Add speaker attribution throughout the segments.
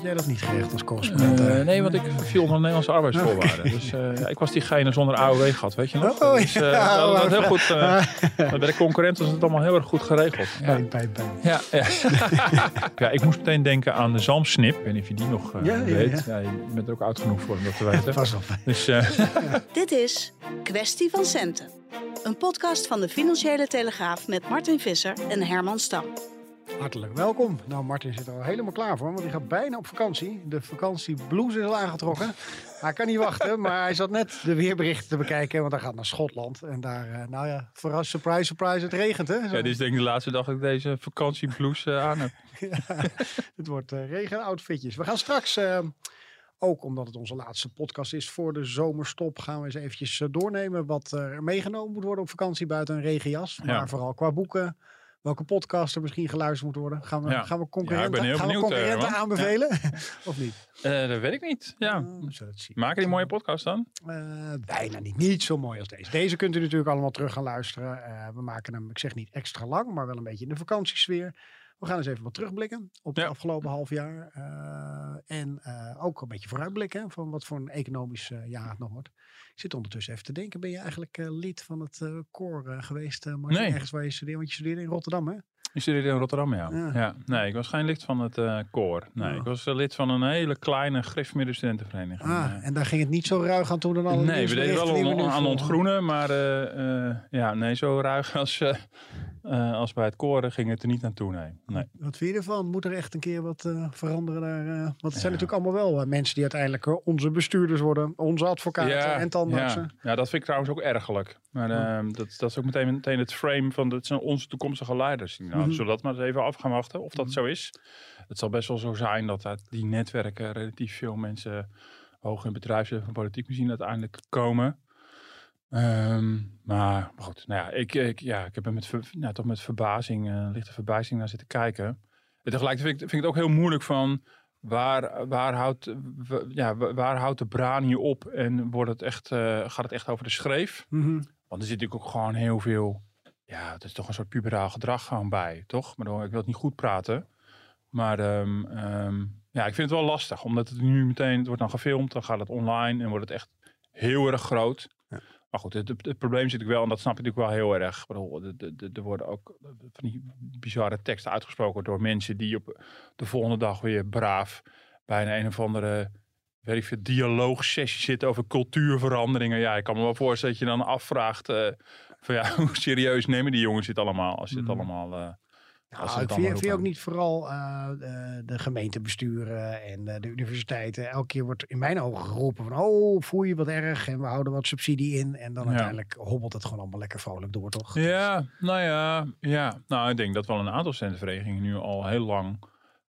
Speaker 1: Had jij dat niet geregeld als correspondent?
Speaker 2: Uh, nee, want ik viel onder Nederlandse arbeidsvoorwaarden. Dus uh, ja, ik was diegene zonder AOW gehad, weet je nog?
Speaker 1: Oh,
Speaker 2: dus, uh,
Speaker 1: ja,
Speaker 2: dat, dat heel goed. bij de concurrenten was het allemaal heel erg goed geregeld.
Speaker 1: Ja, bij, bij.
Speaker 2: Ja, ja. ja, ik moest meteen denken aan de zalmsnip. Ik weet niet of je die nog
Speaker 1: ja,
Speaker 2: weet.
Speaker 1: Ja,
Speaker 2: je bent er ook oud genoeg voor om dat te weten.
Speaker 1: Pas op.
Speaker 2: Dus,
Speaker 3: Dit is Kwestie van Centen. Een podcast van de Financiële Telegraaf met Martin Visser en Herman Stam.
Speaker 1: Hartelijk welkom. Nou, Martin zit er al helemaal klaar voor, want hij gaat bijna op vakantie. De vakantieblues is al aangetrokken. Hij kan niet wachten, maar hij zat net de weerberichten te bekijken, want hij gaat naar Schotland. En daar, nou ja, verras, surprise, surprise, het regent hè.
Speaker 2: Ja, dit is denk ik de laatste dag dat ik deze vakantieblues uh, aan heb.
Speaker 1: ja, het wordt uh, regenoutfitjes. We gaan straks... Uh, ook omdat het onze laatste podcast is voor de zomerstop, gaan we eens eventjes doornemen wat er meegenomen moet worden op vakantie buiten een regenjas. Maar ja. vooral qua boeken, welke podcast er misschien geluisterd moet worden. Gaan we,
Speaker 2: ja.
Speaker 1: gaan we concurrenten,
Speaker 2: ja,
Speaker 1: gaan we concurrenten uh, aanbevelen? Of niet?
Speaker 2: Uh, dat weet ik niet. Ja. Maken die mooie podcast dan?
Speaker 1: Uh, bijna niet. Niet zo mooi als deze. Deze kunt u natuurlijk allemaal terug gaan luisteren. We maken hem, ik zeg niet extra lang, maar wel een beetje in de vakantiesfeer. We gaan eens even wat terugblikken op het afgelopen half jaar. en ook een beetje vooruitblikken van wat voor een economisch jaar het nog wordt. Ik zit ondertussen even te denken, ben je eigenlijk uh, lid van het uh, koor uh, geweest, uh, Martin?
Speaker 2: Nee.
Speaker 1: Ergens waar je studeert, want je studeerde in Rotterdam, hè?
Speaker 2: Ik studeerde in Rotterdam, ja.
Speaker 1: Ja.
Speaker 2: ja. Nee, ik was geen lid van het koor. Nee,
Speaker 1: Oh.
Speaker 2: ik was lid van een hele kleine griffmidden studentenvereniging.
Speaker 1: Ah, en daar ging het niet zo ruig aan toen dan alle
Speaker 2: Nee, we deden wel on, aan ontgroenen, maar ja, nee, zo ruig als, als bij het koren ging het er niet naartoe, nee. nee.
Speaker 1: Wat vind je ervan? Moet er echt een keer wat veranderen daar? want het zijn
Speaker 2: Ja.
Speaker 1: natuurlijk allemaal wel mensen die uiteindelijk onze bestuurders worden, onze advocaten en tandartsen.
Speaker 2: Ja. ja, dat vind ik trouwens ook ergerlijk. Maar uh, dat, dat is ook meteen, meteen het frame van dat zijn onze toekomstige leiders. Nou,
Speaker 1: Mhm.
Speaker 2: Zullen we dat maar eens even af gaan wachten of dat
Speaker 1: Mhm.
Speaker 2: zo is. Het zal best wel zo zijn dat uit die netwerken relatief veel mensen hoog in bedrijfsleven en politiek misschien uiteindelijk komen. Ehm, maar, maar goed, nou ja, ik, ik, ja, ik heb er met, nou, toch met verbazing, uh, lichte verbazing naar zitten kijken. En tegelijkertijd vind ik, vind ik het ook heel moeilijk van waar, waar, houdt, ja, waar houdt de braan hier op en wordt het echt, uh, gaat het echt over de schreef?
Speaker 1: Mhm.
Speaker 2: Want er zit natuurlijk ook gewoon heel veel, ja, het is toch een soort puberaal gedrag gewoon bij, toch? Maar ik wil het niet goed praten. Maar um, um, ja, ik vind het wel lastig, omdat het nu meteen, het wordt dan gefilmd, dan gaat het online en wordt het echt heel erg groot. Maar goed, het, het, het, probleem zit ik wel, en dat snap je natuurlijk wel heel erg. Er worden ook van die bizarre teksten uitgesproken door mensen die op de volgende dag weer braaf bijna een of andere weet ik veel, dialoogsessie zitten over cultuurveranderingen. Ja, ik kan me wel voorstellen dat je dan afvraagt uh, van ja, hoe serieus nemen die jongens dit allemaal als je het
Speaker 1: Mhm.
Speaker 2: allemaal... Uh,
Speaker 1: Nou, ik vind, ook niet vooral uh, de, de gemeentebesturen en uh, de universiteiten. Elke keer wordt in mijn ogen geroepen van oh, voel je wat erg en we houden wat subsidie in. En dan
Speaker 2: Ja.
Speaker 1: uiteindelijk hobbelt het gewoon allemaal lekker vrolijk door, toch?
Speaker 2: Ja, nou ja, ja. Nou, ik denk dat wel een aantal studentenverenigingen nu al heel lang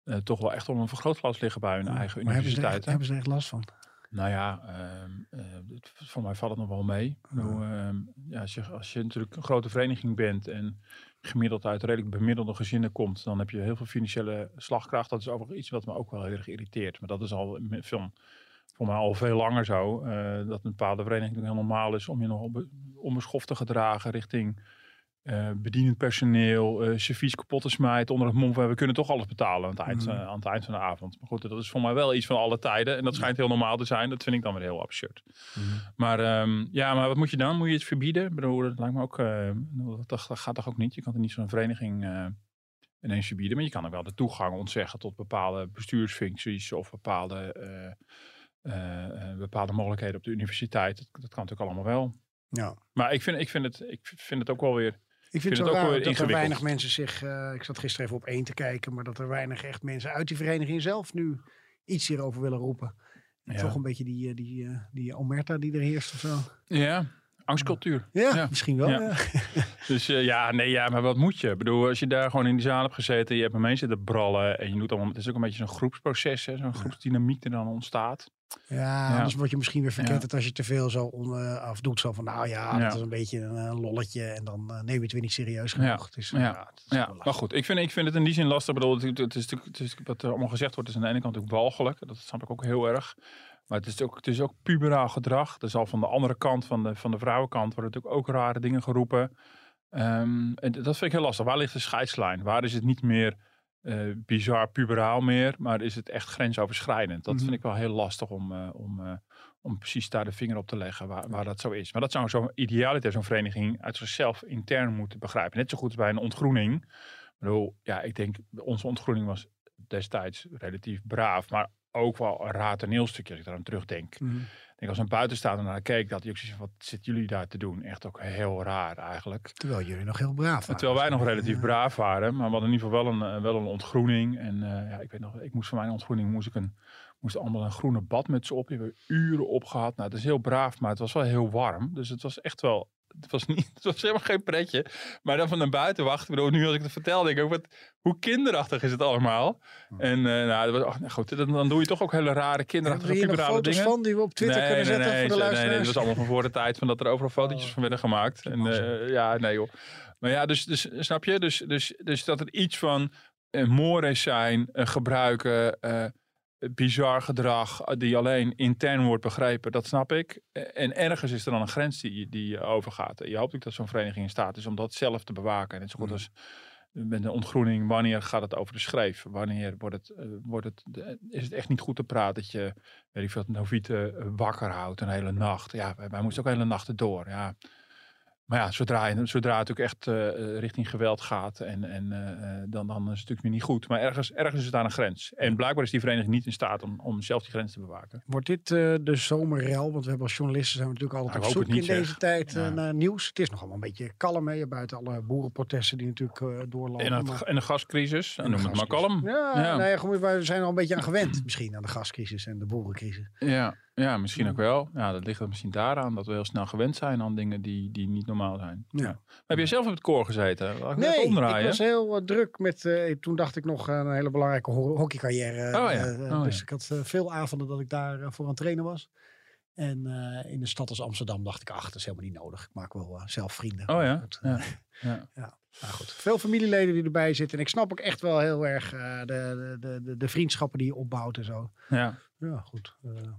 Speaker 2: uh, toch wel echt op een vergrootglas liggen bij hun
Speaker 1: Ja,
Speaker 2: eigen
Speaker 1: maar hebben er echt,
Speaker 2: universiteiten.
Speaker 1: hebben ze er echt last van?
Speaker 2: Nou ja, ehm, eh, voor mij valt het nog wel mee. Ehm, ja, als, je, als je natuurlijk een grote vereniging bent en gemiddeld uit redelijk bemiddelde gezinnen komt, dan heb je heel veel financiële slagkracht. Dat is overigens iets wat me ook wel heel erg irriteert. Maar dat is al film, voor mij al veel langer zo. eh, dat een bepaalde vereniging heel normaal is om je nog onbe- onbeschoft te gedragen richting eh bedienend personeel, eh servies kapot te smijten onder het mom van we kunnen toch alles betalen aan het, eind,
Speaker 1: Mhm.
Speaker 2: eh, aan het eind van de avond. Maar goed, dat is voor mij wel iets van alle tijden en dat schijnt heel normaal te zijn. Dat vind ik dan weer heel absurd. Maar ehm, ja, maar wat moet je dan? Moet je het verbieden? Ik bedoel, dat lijkt me ook, dat, dat gaat toch ook niet? Je kan er niet zo'n vereniging ineens verbieden, maar je kan er wel de toegang ontzeggen tot bepaalde bestuursfuncties of bepaalde, bepaalde mogelijkheden op de universiteit. Dat, dat kan natuurlijk allemaal wel.
Speaker 1: Ja.
Speaker 2: Maar ik vind, ik vind, het, ik vind het ook wel weer
Speaker 1: Ik vind
Speaker 2: vind
Speaker 1: het
Speaker 2: ook
Speaker 1: raar dat er weinig mensen zich... eh, ik zat gisteren even op één te kijken, maar dat er weinig echt mensen uit die vereniging zelf nu iets hierover willen roepen. En
Speaker 2: Ja.
Speaker 1: Toch een beetje die, eh, die, eh, die omerta die er heerst of zo.
Speaker 2: Ja, angstcultuur.
Speaker 1: Ja,
Speaker 2: Ja.
Speaker 1: misschien wel.
Speaker 2: Ja. Dus uh, ja, nee, ja, maar wat moet je? Ik bedoel, als je daar gewoon in die zaal hebt gezeten, je hebt met mensen zitten brallen en je doet allemaal, het is ook een beetje zo'n groepsproces, zo'n groepsdynamiek die dan ontstaat.
Speaker 1: Ja, anders word je misschien weer verketterd als je te veel zo on, uh, afdoet. Zo van, nou ja, dat is een beetje een, lolletje en dan uh, neem je het weer niet serieus genoeg. Is,
Speaker 2: ja, ja. maar goed, ik vind, ik vind het in die zin lastig. Ik bedoel, het, het, is, het is wat er allemaal gezegd wordt, is aan de ene kant natuurlijk walgelijk. Dat snap ik ook heel erg. Maar het is ook, het is ook puberaal gedrag. Dat is al van de andere kant, van de, van de vrouwenkant, worden natuurlijk ook rare dingen geroepen. Um, en dat vind ik heel lastig. Waar ligt de scheidslijn? Waar is het niet meer uh, bizar puberaal meer, maar is het echt grensoverschrijdend? Dat vind mhm. ik wel heel lastig om, uh, om, uh, om precies daar de vinger op te leggen waar, waar dat zo is. Maar dat zou zo'n idealiter zo'n vereniging uit zichzelf intern moeten begrijpen. Net zo goed als bij een ontgroening. Ik bedoel, ja, ik denk, onze ontgroening was destijds relatief braaf, maar ook wel een raar toneelstukje als ik aan terugdenk. Mm Ik denk als een buitenstaander naar keek, dat ook zoiets van, wat zitten jullie daar te doen? Echt ook heel raar eigenlijk.
Speaker 1: Terwijl jullie nog heel braaf waren.
Speaker 2: Terwijl wij nog relatief braaf waren, maar we hadden in ieder geval wel een, eh, wel een ontgroening. En uh, ja, ik weet nog, ik moest voor mijn ontgroening, moest ik een, moest allemaal een groene badmuts op. Die hebben we uren opgehad. Nou, het is heel braaf, maar het was wel heel warm. Dus het was echt wel het was, niet, het was helemaal geen pretje. Maar dan van naar buiten wachten. Ik bedoel, nu als ik het vertel, denk ik ook, wat, hoe kinderachtig is het allemaal? En uh, nou, dat was, oh, nou goed, dan, dan, doe je toch ook hele rare kinderachtige
Speaker 1: Hebben we foto's dingen. van die we op Twitter kunnen zetten nee, voor de luisteraars? Nee, nee,
Speaker 2: dat was allemaal van voor de tijd van dat er overal fotootjes oh. van werden gemaakt. En, uh, ja, nee joh. Maar ja, dus, dus snap je? Dus, dus, dus dat er iets van uh, mores zijn, gebruiken bizar gedrag eh, die alleen intern wordt begrepen, dat snap ik. Eh, en ergens is er dan een grens die, die overgaat. Je hoopt ook dat zo'n vereniging in staat is om dat zelf te bewaken. Net zo goed mm. als met de ontgroening, wanneer gaat het over de schreef? Wanneer wordt het, wordt het, is het echt niet goed te praten dat je, weet ik veel, Novite wakker houdt een hele nacht? Ja, wij, wij moesten ook hele nachten door. Ja, maar ja, zodra, zodra het ook echt uh, richting geweld gaat, en, en, uh, dan, dan is het natuurlijk weer niet goed. Maar ergens, ergens is daar een grens. En blijkbaar is die vereniging niet in staat om, om zelf die grens te bewaken.
Speaker 1: Wordt dit uh, de zomerrel? Want we hebben als journalisten zijn we natuurlijk altijd nou, op zoek in deze tijd ja. naar nieuws. Het is nog allemaal een beetje kalm mee, buiten alle boerenprotesten die natuurlijk doorlopen.
Speaker 2: En, en de gascrisis, en noem het maar kalm.
Speaker 1: Ja, ja. Nee, goed, we zijn al een beetje aan gewend misschien aan de gascrisis en de boerencrisis.
Speaker 2: Ja. Ja, misschien ook wel. Ja, dat ligt er misschien daaraan dat we heel snel gewend zijn aan dingen die, die niet normaal zijn. Ja. Heb je zelf op het koor gezeten?
Speaker 1: nee, ik was heel uh, druk met, uh, toen dacht ik nog een hele belangrijke ho hockeycarrière. Oh, ja. Uh, oh, dus ja. ik had veel avonden dat ik daar voor aan het trainen was. En in een stad als Amsterdam dacht ik, ach, dat is helemaal niet nodig. Ik maak wel zelf vrienden.
Speaker 2: Oh ja? ja.
Speaker 1: ja. Nou goed, veel familieleden die erbij zitten. En ik snap ook echt wel heel erg de, de, de, de, vriendschappen die je opbouwt en zo.
Speaker 2: Ja.
Speaker 1: Ja, goed.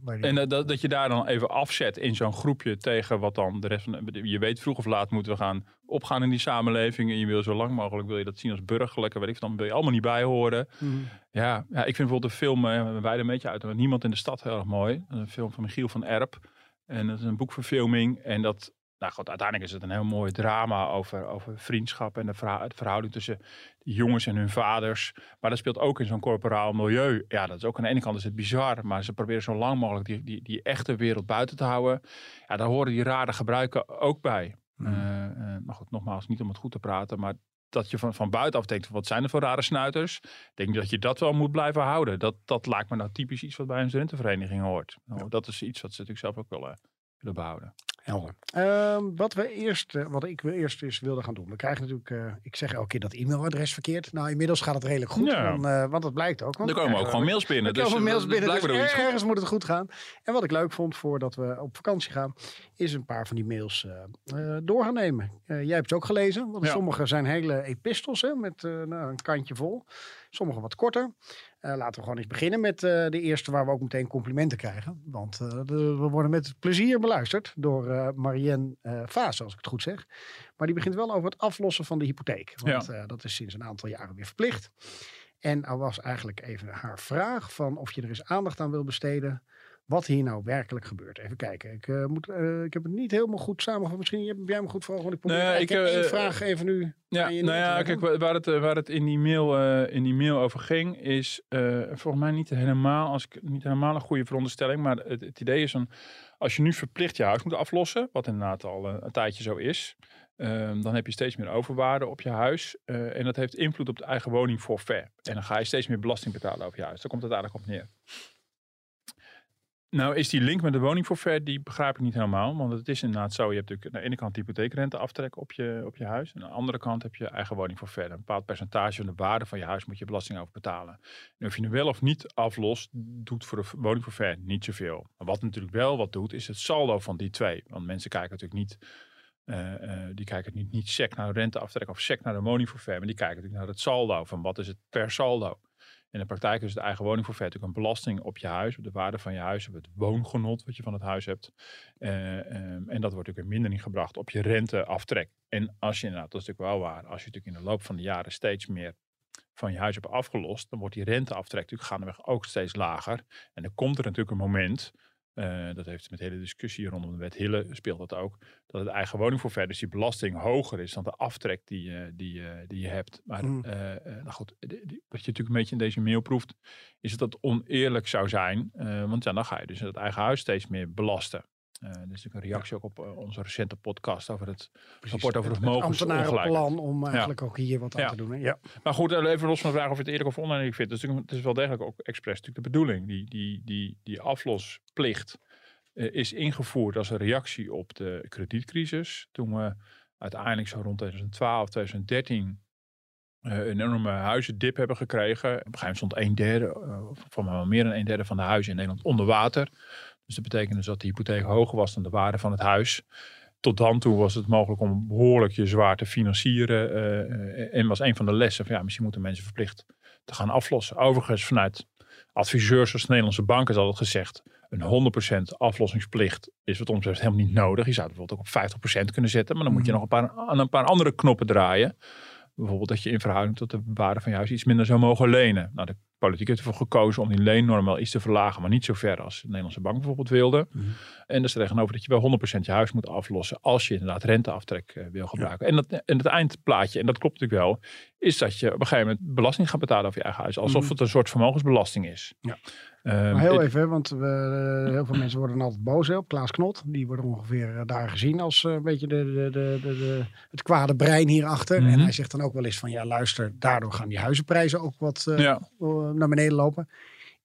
Speaker 2: Uh, en uh, dat, dat je daar dan even afzet in zo'n groepje tegen wat dan de rest van... Je weet, vroeg of laat moeten we gaan opgaan in die samenleving. En je wil zo lang mogelijk, wil je dat zien als burgerlijke, weet ik dan wil je allemaal niet bij horen. Mm. Ja, ja, ik vind bijvoorbeeld de film, uh, we wijden een beetje uit, Niemand in de Stad heel erg mooi. Een film van Michiel van Erp. En dat is een boekverfilming. En dat, nou goed, uiteindelijk is het een heel mooi drama over, over vriendschap en de, verhouding tussen jongens en hun vaders. Maar dat speelt ook in zo'n corporaal milieu. Ja, dat is ook aan de ene kant is het bizar, maar ze proberen zo lang mogelijk die, die, die echte wereld buiten te houden. Ja, daar horen die rare gebruiken ook bij. Mm. Uh, uh, maar goed, nogmaals, niet om het goed te praten, maar dat je van, van buitenaf denkt, wat zijn er voor rare snuiters? denk dat je dat wel moet blijven houden. Dat, dat lijkt me nou typisch iets wat bij een studentenvereniging hoort. Nou, dat is iets wat ze natuurlijk zelf ook willen, willen behouden.
Speaker 1: Helder. Uh, wat we eerst, uh, wat ik eerst eens wilde gaan doen. We krijgen natuurlijk, uh, ik zeg elke keer dat e-mailadres verkeerd. Nou, inmiddels gaat het redelijk goed. Ja. Want, uh, want dat blijkt ook. Want
Speaker 2: er komen ook gewoon mails binnen.
Speaker 1: Er komen dus, mails binnen. Dus ergens moet het goed gaan. En wat ik leuk vond voordat we op vakantie gaan, is een paar van die mails door gaan nemen. jij hebt het ook gelezen. Want ja. sommige zijn hele epistels hè, met nou, een kantje vol. Sommige wat korter. Uh, laten we gewoon eens beginnen met uh, de eerste waar we ook meteen complimenten krijgen. Want uh, de, we worden met plezier beluisterd door Marianne Vaas, als ik het goed zeg. Maar die begint wel over het aflossen van de hypotheek. Want ja. dat is sinds een aantal jaren weer verplicht. En er was eigenlijk even haar vraag van of je er eens aandacht aan wil besteden wat hier nou werkelijk gebeurt. Even kijken. Ik, uh, moet, uh, ik heb het niet helemaal goed samengevat. Misschien heb jij me goed voor Want ik probeer ik, uh, vraag even nu.
Speaker 2: Ja, nou ja, kijk, waar het, waar het in, die mail, in die mail over ging, is volgens mij niet helemaal, als ik niet helemaal een goede veronderstelling, maar het, het idee is dan, als je nu verplicht je huis moet aflossen, wat inderdaad al een tijdje zo is, Um, dan heb je steeds meer overwaarde op je huis. Uh, en dat heeft invloed op de eigen woning forfait. En dan ga je steeds meer belasting betalen over je huis. Daar komt het eigenlijk op neer Nou, is die link met de woningforfait, die begrijp ik niet helemaal. Want het is inderdaad zo, je hebt natuurlijk aan de ene kant hypotheekrente aftrek op je, op je huis. En aan de andere kant heb je eigen woningforfait. Een bepaald percentage van de waarde van je huis moet je belasting over betalen. En of je nu wel of niet aflost, doet voor de woningforfait niet zoveel. Maar wat natuurlijk wel wat doet, is het saldo van die twee. Want mensen kijken natuurlijk niet... Uh, uh, die kijken niet, niet sec naar de renteaftrek of sec naar de woningforfait. Maar die kijken natuurlijk naar het saldo. Van wat is het per saldo. In de praktijk is het eigen woningforfait natuurlijk een belasting op je huis, op de waarde van je huis, op het woongenot wat je van het huis hebt. Uh, um, en dat wordt natuurlijk in mindering gebracht op je renteaftrek. En als je dat is natuurlijk wel waar, als je natuurlijk in de loop van de jaren steeds meer van je huis hebt afgelost, dan wordt die renteaftrek natuurlijk gaandeweg ook steeds lager. En dan komt er natuurlijk een moment uh, dat heeft met de hele discussie rondom de wet Hille speelt dat ook. Dat het eigen woningforfait, dus die belasting hoger is dan de aftrek die, uh, die, uh, die je hebt. Maar mm. nou goed, die, die, wat je natuurlijk een beetje in deze mail proeft, is dat het oneerlijk zou zijn. want ja, dan ga je dus het eigen huis steeds meer belasten. Uh, dat is natuurlijk een reactie ook op uh, onze recente podcast over het Precies. rapport over het. Het
Speaker 1: plan om eigenlijk ja. ook hier wat aan
Speaker 2: ja.
Speaker 1: te doen. Hè? Ja.
Speaker 2: Maar goed, even los van de vraag of je het eerlijk of oneerlijk vindt. Dus het is wel degelijk ook expres natuurlijk de bedoeling. Die, die, die, die aflosplicht uh, is ingevoerd als een reactie op de kredietcrisis. Toen we uiteindelijk zo rond 2012, 2013 een enorme huizendip hebben gekregen. Op een gegeven moment stond een derde, van wel meer dan een derde van de huizen in Nederland onder water. Dus dat betekende dus dat de hypotheek hoger was dan de waarde van het huis. Tot dan toe was het mogelijk om behoorlijk je zwaar te financieren. Uh, en was een van de lessen van ja, misschien moeten mensen verplicht te gaan aflossen. Overigens, vanuit adviseurs zoals de Nederlandse Bank is altijd gezegd: een 100% aflossingsplicht is wat ons betreft helemaal niet nodig. Je zou het bijvoorbeeld ook op 50% kunnen zetten, maar dan moet je nog een paar, aan een paar andere knoppen draaien. Bijvoorbeeld dat je in verhouding tot de waarde van je huis iets minder zou mogen lenen. Nou, de politiek heeft ervoor gekozen om die leennorm wel iets te verlagen, maar niet zo ver als de Nederlandse bank bijvoorbeeld wilde. Mm -hmm. En dus tegenover dat je wel 100% je huis moet aflossen als je inderdaad renteaftrek uh, wil gebruiken. Ja. En, dat, en het eindplaatje, en dat klopt natuurlijk wel, is dat je op een gegeven moment belasting gaat betalen over je eigen huis. Alsof mm -hmm. het een soort vermogensbelasting is.
Speaker 1: Ja. Um, maar heel even, want we, heel veel mensen worden altijd boos hè, op Klaas Knot. Die wordt ongeveer daar gezien als uh, een beetje de, de, de, de, het kwade brein hierachter. Mm -hmm. En hij zegt dan ook wel eens van ja luister, daardoor gaan die huizenprijzen ook wat ja. naar beneden lopen.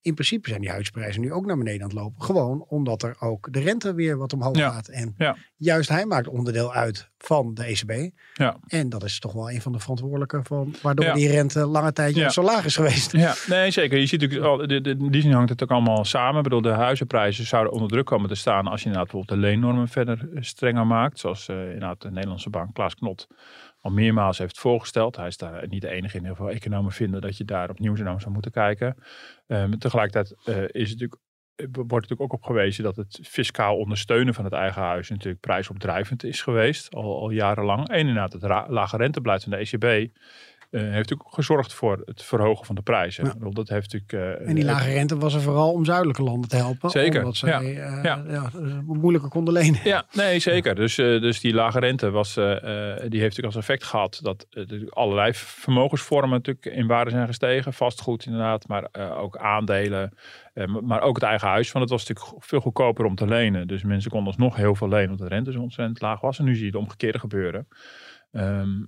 Speaker 1: In principe zijn die huisprijzen nu ook naar beneden aan het lopen. Gewoon omdat er ook de rente weer wat omhoog ja. gaat. En ja. juist hij maakt onderdeel uit van de ECB.
Speaker 2: Ja.
Speaker 1: En dat is toch wel een van de verantwoordelijken van waardoor die rente lange tijd zo laag is geweest.
Speaker 2: Ja, nee zeker. Je ziet natuurlijk, al, de, de, in die zin hangt het ook allemaal samen. Ik bedoel, de huizenprijzen zouden onder druk komen te staan als je inderdaad bijvoorbeeld de leennormen verder strenger maakt. Zoals uh, inderdaad de Nederlandse bank Klaas Knot al meermaals heeft voorgesteld. Hij is daar niet de enige in. Heel veel economen vinden dat je daar opnieuw naar zou moeten kijken. Um, tegelijkertijd uh, is het natuurlijk, wordt natuurlijk ook op gewezen dat het fiscaal ondersteunen van het eigen huis natuurlijk prijsopdrijvend is geweest. Al, al jarenlang. En inderdaad het lage rentebeleid van de ECB heeft natuurlijk gezorgd voor het verhogen van de prijzen. Ja. Dat heeft natuurlijk, uh,
Speaker 1: en die lage rente was er vooral om zuidelijke landen te helpen.
Speaker 2: Zeker.
Speaker 1: Omdat zij ja. Moeilijker konden lenen.
Speaker 2: Ja, nee, zeker. Dus, dus die lage rente was, die heeft natuurlijk als effect gehad dat allerlei vermogensvormen natuurlijk in waarde zijn gestegen. Vastgoed inderdaad, maar ook aandelen. maar ook het eigen huis, want het was natuurlijk veel goedkoper om te lenen. Dus mensen konden alsnog heel veel lenen omdat de rente zo ontzettend laag was. En nu zie je het omgekeerde gebeuren. Um,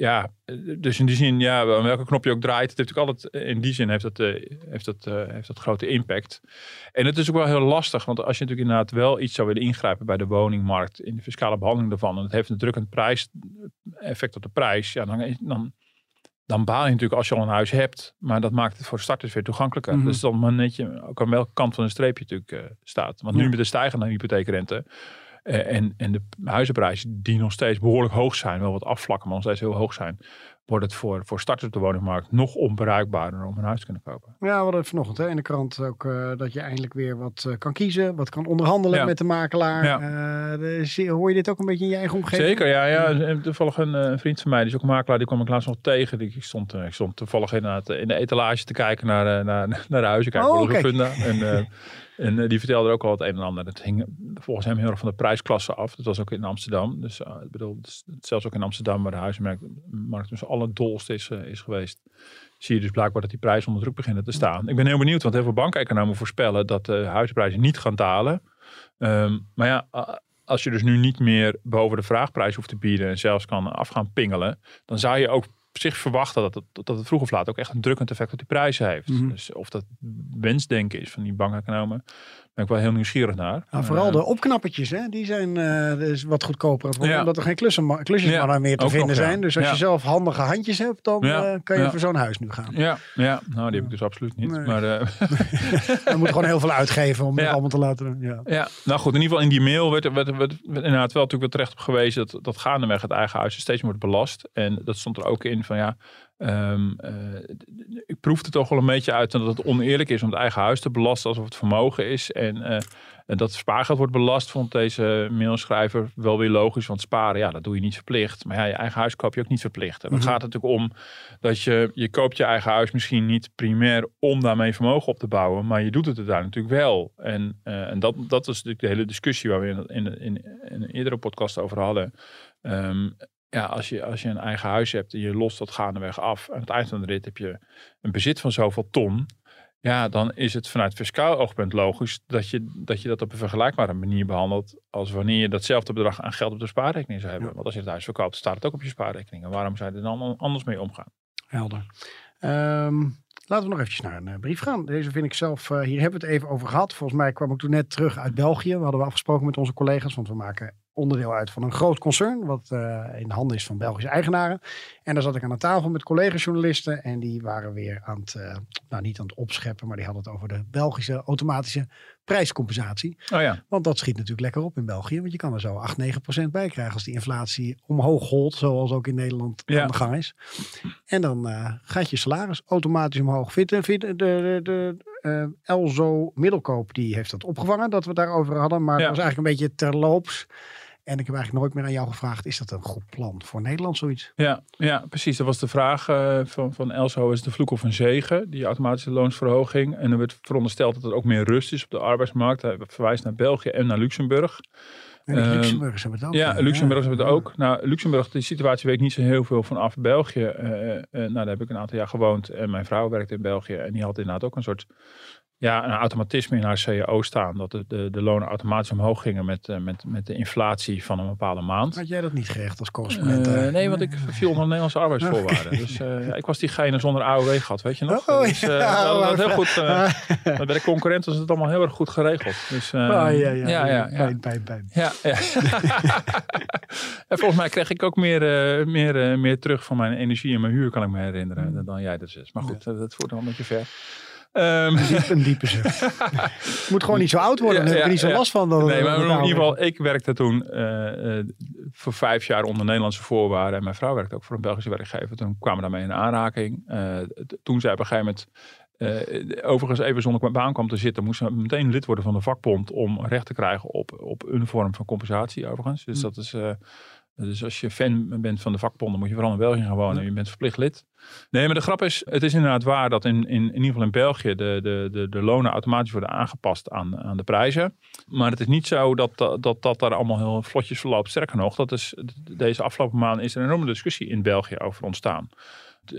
Speaker 2: ja, dus in die zin, ja, welke knop je ook draait, het heeft natuurlijk altijd, in die zin heeft dat, uh, heeft dat, uh, heeft dat grote impact. En het is ook wel heel lastig, want als je natuurlijk inderdaad wel iets zou willen ingrijpen bij de woningmarkt, in de fiscale behandeling daarvan, en het heeft een drukkend prijs, effect op de prijs, ja, dan, dan, dan baal je natuurlijk als je al een huis hebt, maar dat maakt het voor starters weer toegankelijker. Mm -hmm. Dus dan maar net je ook aan welke kant van een streepje natuurlijk staat. Want nu met de stijgende hypotheekrente, en, en de huizenprijzen die nog steeds behoorlijk hoog zijn, wel wat afvlakken, maar nog steeds heel hoog zijn, wordt het voor, voor starters op de woningmarkt nog onbereikbaarder om een huis te kunnen kopen.
Speaker 1: Ja, we hadden vanochtend hè, in de krant ook uh, dat je eindelijk weer wat uh, kan kiezen, wat kan onderhandelen ja. met de makelaar. Ja. De, hoor je dit ook een beetje in je eigen omgeving?
Speaker 2: Zeker, ja. ja. Toevallig een, vriend van mij, die is ook makelaar, die kwam ik laatst nog tegen. Ik stond, ik stond toevallig inderdaad in de etalage te kijken naar, naar, naar de huizen, kijken oh, okay. En En die vertelde er ook al het een en ander. Het hing volgens hem heel erg van de prijsklasse af. Dat was ook in Amsterdam. Dus ik bedoel, zelfs ook in Amsterdam, waar de huizenmarkt dus alle dolst is, uh, is geweest. Zie je dus blijkbaar dat die prijzen onder druk beginnen te staan. Ik ben heel benieuwd, want heel veel bankeconomen voorspellen dat de huizenprijzen niet gaan dalen. Um, maar ja, als je dus nu niet meer boven de vraagprijs hoeft te bieden en zelfs kan af gaan pingelen, dan zou je ook op zich verwachten dat het, dat het vroeg of laat ook echt een drukkend effect op die prijzen heeft. Mm -hmm. Dus of dat wensdenken is van die bankeconomen. Ben ik wel heel nieuwsgierig naar.
Speaker 1: Nou, vooral
Speaker 2: Eh,
Speaker 1: de opknappertjes, hè, die zijn dus wat goedkoper. worden,
Speaker 2: Ja.
Speaker 1: Omdat er geen klussen, klusjesmannen
Speaker 2: Ja,
Speaker 1: meer te
Speaker 2: ook
Speaker 1: vinden
Speaker 2: nog, ja.
Speaker 1: zijn. Dus als je zelf handige handjes hebt, dan eh, kan je voor zo'n huis nu gaan.
Speaker 2: Ja, ja, nou die heb ik dus absoluut niet.
Speaker 1: Nee.
Speaker 2: Maar
Speaker 1: Je moet gewoon heel veel uitgeven om het allemaal te laten doen. Ja.
Speaker 2: Ja, nou goed, in ieder geval in die mail werd, werd, werd, werd inderdaad wel natuurlijk wel terecht op gewezen dat, dat gaandeweg het eigen huis steeds wordt belast. En dat stond er ook in van ja, ehm, eh, ik proefde toch wel een beetje uit dat het oneerlijk is om het eigen huis te belasten alsof het vermogen is. En, en dat spaargeld wordt belast, vond deze mailschrijver wel weer logisch. Want sparen, ja, dat doe je niet verplicht. Maar ja, je eigen huis koop je ook niet verplicht. En dan
Speaker 1: Mhm.
Speaker 2: gaat het natuurlijk om dat je, je koopt je eigen huis misschien niet primair om daarmee vermogen op te bouwen. Maar je doet het er daar natuurlijk wel. En, eh, en dat, dat is natuurlijk de hele discussie waar we in, in, in, in een eerdere podcast over hadden. Ehm, ja, als je, als je een eigen huis hebt en je lost dat gaandeweg af. Aan het eind van de rit heb je een bezit van zoveel ton. Ja, dan is het vanuit fiscaal oogpunt logisch dat je, dat je dat op een vergelijkbare manier behandelt. als wanneer je datzelfde bedrag aan geld op de spaarrekening zou hebben.
Speaker 1: Ja.
Speaker 2: Want als je het huis verkoopt, staat het ook op je spaarrekening. En waarom zou je er dan anders mee omgaan?
Speaker 1: Helder. Ehm, laten we nog eventjes naar een eh, brief gaan. Deze vind ik zelf, eh, hier hebben we het even over gehad. Volgens mij kwam ik toen net terug uit België. We hadden we afgesproken met onze collega's, want we maken onderdeel uit van een groot concern. Wat eh, in de handen is van Belgische eigenaren. En daar zat ik aan de tafel met collega-journalisten. En die waren weer aan het, eh, nou niet aan het opscheppen, maar die hadden het over de Belgische automatische prijscompensatie.
Speaker 2: Oh ja,
Speaker 1: Want dat schiet natuurlijk lekker op in België. Want je kan er zo 8, 9 procent bij krijgen als die inflatie omhoog holt. Zoals ook in Nederland
Speaker 2: Ja.
Speaker 1: aan de gang is. En dan eh, gaat je salaris automatisch omhoog. Vindt, de- vindt de, de, de Elzo Middelkoop, die heeft dat opgevangen. Dat we het daarover hadden. Maar
Speaker 2: Ja.
Speaker 1: het was eigenlijk een beetje terloops. En ik heb eigenlijk nooit meer aan jou gevraagd. Is dat een goed plan voor Nederland zoiets?
Speaker 2: ja, ja, precies. Dat was de vraag eh, van, van Elso. Is de vloek of een zegen, die automatische loonsverhoging? En er werd verondersteld dat er ook meer rust is op de arbeidsmarkt. Hij verwijst naar België en naar Luxemburg.
Speaker 1: En
Speaker 2: Ehm,
Speaker 1: Luxemburgers hebben het ook.
Speaker 2: Ja, Luxemburg hebben het ook. Nou, Luxemburg, die situatie weet ik niet zo heel veel vanaf België. Eh, eh, nou, daar heb ik een aantal jaar gewoond. En mijn vrouw werkte in België. En die had inderdaad ook een soort ja, een automatisme in haar CAO staan. Dat de, de, de lonen automatisch omhoog gingen met, eh, met, met de inflatie van een bepaalde maand.
Speaker 1: Had jij dat niet gerecht als correspondent?
Speaker 2: Eh, nee, want ik viel onder Nederlandse arbeidsvoorwaarden. Dus ja, ik was diegene zonder AOW gehad, weet je nog?
Speaker 1: Oh,
Speaker 2: dus,
Speaker 1: ja,
Speaker 2: dat, heel goed. bij de concurrent was het allemaal heel erg goed geregeld. Dus,
Speaker 1: Oh, ja, ja,
Speaker 2: ja, ja, ja.
Speaker 1: Pijn, pijn, pijn.
Speaker 2: Ja, ja. en volgens mij kreeg ik ook meer, meer, meer terug van mijn energie en mijn huur, kan ik me herinneren,
Speaker 1: Hmm.
Speaker 2: dan jij dus is. Maar goed, dat voert nog een beetje ver.
Speaker 1: Diep, een diepe zucht. Het moet gewoon niet zo oud worden. Dan heb er niet zo last van.
Speaker 2: Nee, maar in ieder geval, ik werkte toen eh, eh, voor vijf jaar onder Nederlandse voorwaarden. En mijn vrouw werkte ook voor een Belgische werkgever. Toen kwamen we daarmee in aanraking. T- toen zij op een gegeven moment overigens even zonder qua baan kwam te zitten, moest ze meteen lid worden van de vakbond om recht te krijgen op, op een vorm van compensatie overigens. Dus
Speaker 1: Hm.
Speaker 2: dat is, dus als je fan bent van de vakbonden, moet je vooral in België gaan wonen.
Speaker 1: Ja.
Speaker 2: Je bent verplicht lid. Nee, maar de grap is, het is inderdaad waar dat in, in, in ieder geval in België de, de, de, de lonen automatisch worden aangepast aan, aan de prijzen. Maar het is niet zo dat dat, dat, dat daar allemaal heel vlotjes verloopt. Sterker nog, dat is, deze afgelopen maanden is er een enorme discussie in België over ontstaan.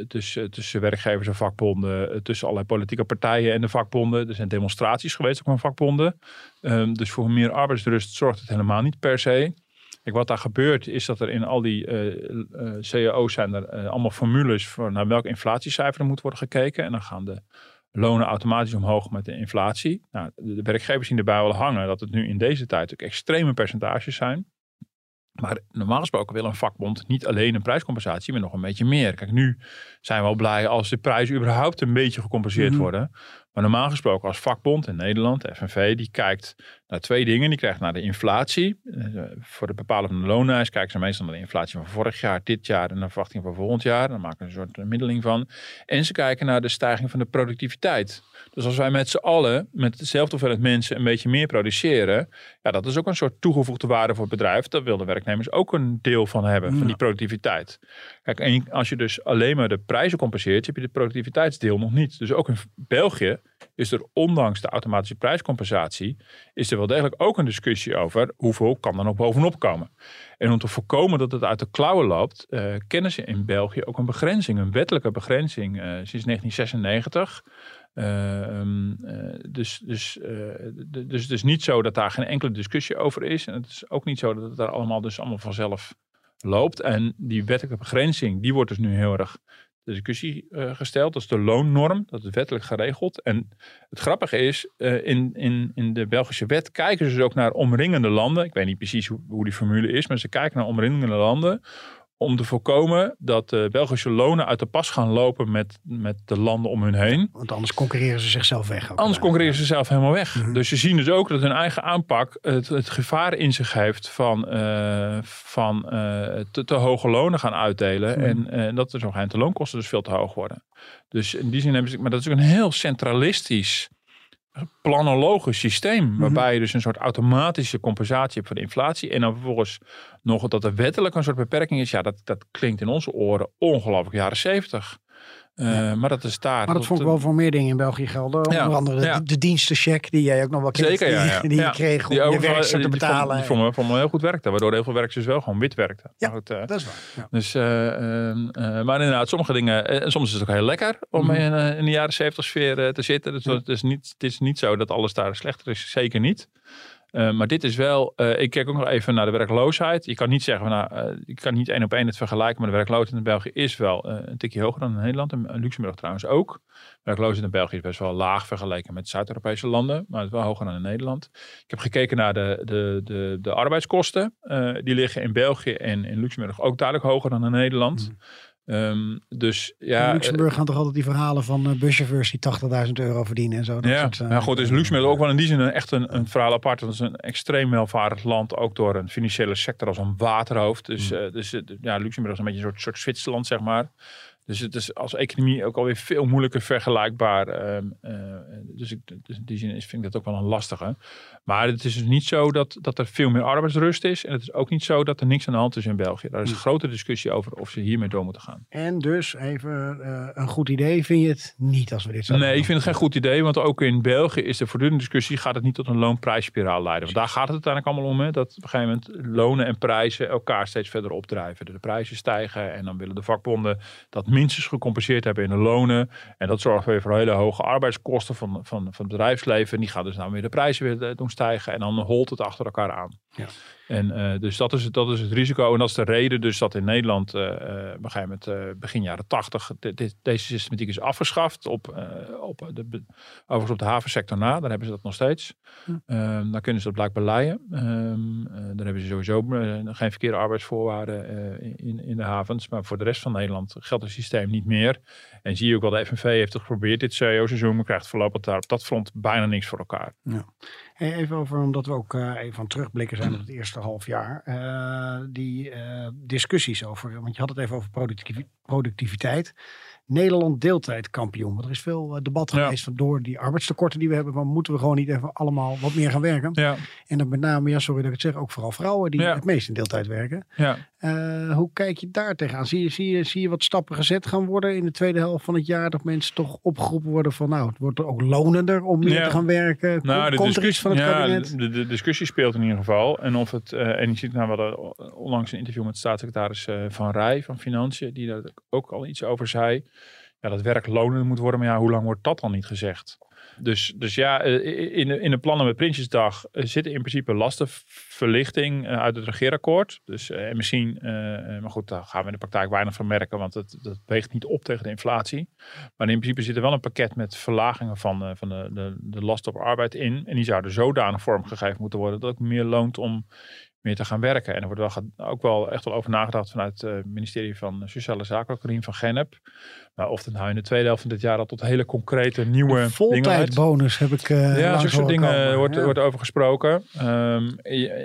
Speaker 2: Tussen, tussen werkgevers en vakbonden, tussen allerlei politieke partijen en de vakbonden. Er zijn demonstraties geweest ook van vakbonden. Ehm, dus voor meer arbeidsrust zorgt het helemaal niet per se. Kijk, wat daar gebeurt is dat er in al die eh, eh, cao's zijn er eh, allemaal formules voor naar welk inflatiecijfer er moet worden gekeken. En dan gaan de lonen automatisch omhoog met de inflatie. Nou, de, werkgevers zien erbij wel hangen dat het nu in deze tijd ook extreme percentages zijn. Maar normaal gesproken wil een vakbond niet alleen een prijscompensatie, maar nog een beetje meer. Kijk, nu zijn we wel blij als de prijzen überhaupt een beetje gecompenseerd
Speaker 1: Mhm.
Speaker 2: worden. Maar normaal gesproken als vakbond in Nederland, de FNV, die kijkt naar twee dingen. Die kijkt naar de inflatie. Eh, voor het bepalen van de loonlijst kijken ze meestal naar de inflatie van vorig jaar, dit jaar en de verwachting van volgend jaar. Dan maken ze een soort middeling van. En ze kijken naar de stijging van de productiviteit. Dus als wij met z'n allen, met dezelfde hoeveelheid mensen, een beetje meer produceren. Ja, dat is ook een soort toegevoegde waarde voor het bedrijf. Daar willen werknemers ook een deel van hebben, van die productiviteit. Kijk, als je dus alleen maar de prijzen compenseert, heb je de productiviteitsdeel nog niet. Dus ook in België is er ondanks de automatische prijscompensatie, is er wel degelijk ook een discussie over hoeveel kan er nog bovenop komen. En om te voorkomen dat het uit de klauwen loopt, eh, kennen ze in België ook een begrenzing, een wettelijke begrenzing eh, sinds 1996. Eh, ehm, eh, dus, dus, dus het is niet zo dat daar geen enkele discussie over is. En het is ook niet zo dat het daar allemaal dus allemaal vanzelf loopt. En die wettelijke begrenzing, die wordt dus nu heel erg discussie uh, gesteld. Dat is de loonnorm. Dat is wettelijk geregeld. En het grappige is, uh, in, in, in de Belgische wet kijken ze dus ook naar omringende landen. Ik weet niet precies hoe, hoe die formule is, maar ze kijken naar omringende landen om te voorkomen dat de Belgische lonen uit de pas gaan lopen met, met de landen om hun heen.
Speaker 1: Want anders concurreren ze zichzelf weg.
Speaker 2: Anders concurreren ze zichzelf helemaal weg. Mhm. Dus je ziet dus ook dat hun eigen aanpak het, het gevaar in zich heeft van, uh, van uh, te, te, hoge lonen gaan uitdelen. Mhm. En, en dat er zo de loonkosten dus veel te hoog worden. Dus in die zin hebben ze, maar dat is ook een heel centralistisch planologisch systeem. Mhm. Waarbij je dus een soort automatische compensatie hebt voor de inflatie. En dan vervolgens nog dat er wettelijk een soort beperking is. Ja, dat, dat klinkt in onze oren ongelooflijk jaren zeventig. Uh, maar dat is daar.
Speaker 1: Maar dat vond ik wel voor meer dingen in België gelden. Onder andere de, de dienstencheck die jij ook nog wel kent.
Speaker 2: Zeker,
Speaker 1: ja, Die, je kreeg om je werk te betalen.
Speaker 2: Die vond, me, heel goed werkte. Waardoor heel veel werkers wel gewoon wit werkten.
Speaker 1: Ja, goed, uh, dat is waar.
Speaker 2: Dus, uh, maar inderdaad, sommige dingen... En soms is het ook heel lekker om mm. in, in, de jaren zeventig sfeer te zitten. Dus het, is niet, het is niet zo dat alles daar slechter is. Zeker niet. Uh, maar dit is wel, uh, ik kijk ook nog even naar de werkloosheid. Je kan niet zeggen, nou, uh, je kan niet één op één het vergelijken, maar de werkloosheid in België is wel een tikje hoger dan in Nederland en Luxemburg trouwens ook. De werkloosheid in België is best wel laag vergeleken met Zuid-Europese landen, maar het is wel hoger dan in Nederland. Ik heb gekeken naar de, de, de, de arbeidskosten. die liggen in België en in Luxemburg ook duidelijk hoger dan in Nederland. Mm. Um, dus ja.
Speaker 1: In Luxemburg gaan toch altijd die verhalen van uh, buschauffeurs die 80.000 euro verdienen en zo. Dat
Speaker 2: ja,
Speaker 1: soort,
Speaker 2: uh, ja, goed. Is Luxemburg ook wel in die zin een, echt een, een verhaal apart. Dat is een extreem welvarend land, ook door een financiële sector als een waterhoofd. Dus, uh, dus ja, Luxemburg is een beetje een soort, soort Zwitserland, zeg maar. Dus het is als economie ook alweer veel moeilijker vergelijkbaar. Uh, uh, dus, ik, dus in die zin vind ik dat ook wel een lastige. Maar het is dus niet zo dat, dat er veel meer arbeidsrust is. En het is ook niet zo dat er niks aan de hand is in België. Daar is een grote discussie over of ze hiermee door moeten gaan.
Speaker 1: En dus even uh, een goed idee vind je het niet als we dit zo
Speaker 2: Nee, ik vind het geen goed idee. Want ook in België is de voortdurende discussie. Gaat het niet tot een loonprijsspiraal leiden? Want daar gaat het uiteindelijk allemaal om. Hè? Dat op een gegeven moment lonen en prijzen elkaar steeds verder opdrijven. De prijzen stijgen. En dan willen de vakbonden dat minstens gecompenseerd hebben in de lonen. En dat zorgt weer voor hele hoge arbeidskosten van, van, van het bedrijfsleven. En die gaan dus nou weer de prijzen weer eh, doen stijgen. En dan holt het achter elkaar aan. Ja. En uh, dus dat is, dat is het risico. En dat is de reden dus dat in Nederland uh, uh, met uh, begin jaren tachtig deze systematiek is afgeschaft. Op, op de, overigens op de havensector na. Daar hebben ze dat nog steeds. Hm. Um, daar kunnen ze dat blijkbaar leiden. Um, daar hebben ze sowieso geen verkeerde arbeidsvoorwaarden in, in de havens. Maar voor de rest van Nederland geldt het systeem niet meer. En zie je ook wel, de FNV heeft het geprobeerd dit CEO-seizoen. Maar krijgt voorlopig daar op dat front bijna niks voor elkaar.
Speaker 1: Ja. Even over, omdat we ook even van terugblikken zijn op het eerste half jaar. Uh, die uh, discussies over, want je had het even over productiviteit. Nederland deeltijdkampioen. Want er is veel eh, debat geweest ja. door die arbeidstekorten die we hebben. Maar moeten we gewoon niet even allemaal wat meer gaan werken?
Speaker 2: Ja.
Speaker 1: En dan met name, ja, sorry dat ik het zeg, ook vooral vrouwen die het meest in deeltijd werken.
Speaker 2: Ja.
Speaker 1: Uh, hoe kijk je daar tegenaan? Zie je, zie, je, zie je wat stappen gezet gaan worden in de tweede helft van het jaar? Dat mensen toch opgeroepen worden van nou, het wordt er ook lonender om meer te gaan werken.
Speaker 2: Nou,
Speaker 1: Komt er iets van het kabinet?
Speaker 2: De, de, discussie speelt in ieder geval. En of het, uh, en je ziet nou wel onlangs een interview met staatssecretaris uh, Van Rij van Financiën, die daar ook al iets over zei ja, dat werk lonen moet worden. Maar ja, hoe lang wordt dat dan niet gezegd? Dus, dus ja, eh, in in de plannen met Prinsjesdag eh, zit in principe lastenverlichting eh, uit het regeerakkoord. Dus en misschien, maar goed, daar gaan we in de praktijk weinig van merken, want het, dat weegt niet op tegen de inflatie. Maar in principe zit er wel een pakket met verlagingen van, van de, de, de last op arbeid in. En die zouden zodanig vormgegeven moeten worden dat het meer loont om meer te gaan werken. En er wordt wel, ook wel echt wel over nagedacht vanuit het ministerie van Sociale Zaken, Corine van Genep. Maar of het nou in de tweede helft van dit jaar al tot hele concrete nieuwe
Speaker 1: Voltijdbonus heb ik uh,
Speaker 2: Ja, zo'n soort dingen wordt, wordt over gesproken. Um,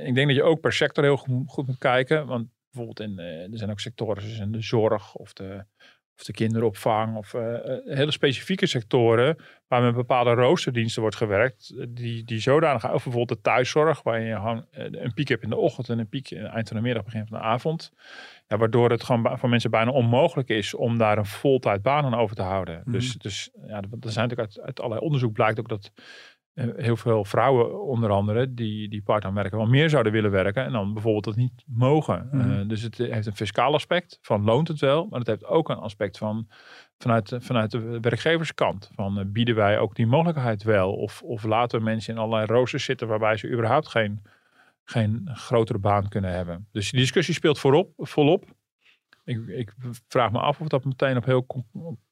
Speaker 2: ik denk dat je ook per sector heel goed moet kijken. Want bijvoorbeeld in, er zijn ook sectoren zoals in de zorg of de of de kinderopvang of uh, hele specifieke sectoren waar met bepaalde roosterdiensten wordt gewerkt, die, die zodanig of bijvoorbeeld de thuiszorg, waar je gewoon een piek hebt in de ochtend en een piek eind van de middag, begin van de avond. Ja, waardoor het gewoon voor mensen bijna onmogelijk is om daar een voltijd baan aan over te houden. Mhm. Dus, dus ja, er zijn natuurlijk uit, uit allerlei onderzoek blijkt ook dat eh, heel veel vrouwen onder andere die, die part-time werken wel meer zouden willen werken en dan bijvoorbeeld dat niet mogen. Mm dus het heeft een fiscaal aspect van loont het wel, maar het heeft ook een aspect van vanuit, vanuit de werkgeverskant. Van uh, bieden wij ook die mogelijkheid wel of, of laten we mensen in allerlei roosters zitten waarbij ze überhaupt geen, geen grotere baan kunnen hebben. Dus die discussie speelt voorop, volop. Ik, ik vraag me af of dat meteen op heel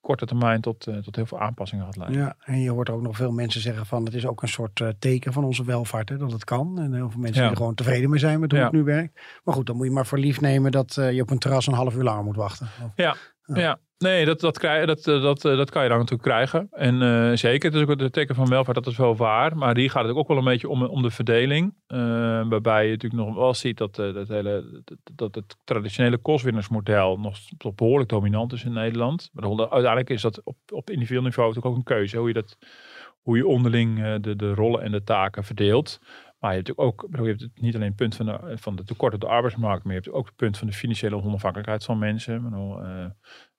Speaker 2: korte termijn tot, uh, tot heel veel aanpassingen gaat leiden.
Speaker 1: Ja, en je hoort ook nog veel mensen zeggen van het is ook een soort uh, teken van onze welvaart, hè, dat het kan. En heel veel mensen ja. die er gewoon tevreden mee zijn met hoe ja. het nu werkt. Maar goed, dan moet je maar voor lief nemen dat uh, je op een terras een half uur langer moet wachten. Of,
Speaker 2: ja, ja. Nee, dat, dat, krijg, dat, dat, dat kan je dan natuurlijk krijgen. En uh, zeker, het is ook het teken van welvaart, dat is wel waar. Maar hier gaat het ook wel een beetje om, om de verdeling. Waarbij je natuurlijk nog wel ziet dat, dat, hele, dat, dat het traditionele kostwinnersmodel nog behoorlijk dominant is in Nederland. Maar uiteindelijk is dat op, op individueel niveau natuurlijk ook een keuze. Hoe je, dat, hoe je onderling de, de rollen en de taken verdeelt. Maar je hebt ook, je hebt niet alleen het punt van de, van de tekort op de arbeidsmarkt, maar je hebt ook het punt van de financiële onafhankelijkheid van mensen. Bedoel,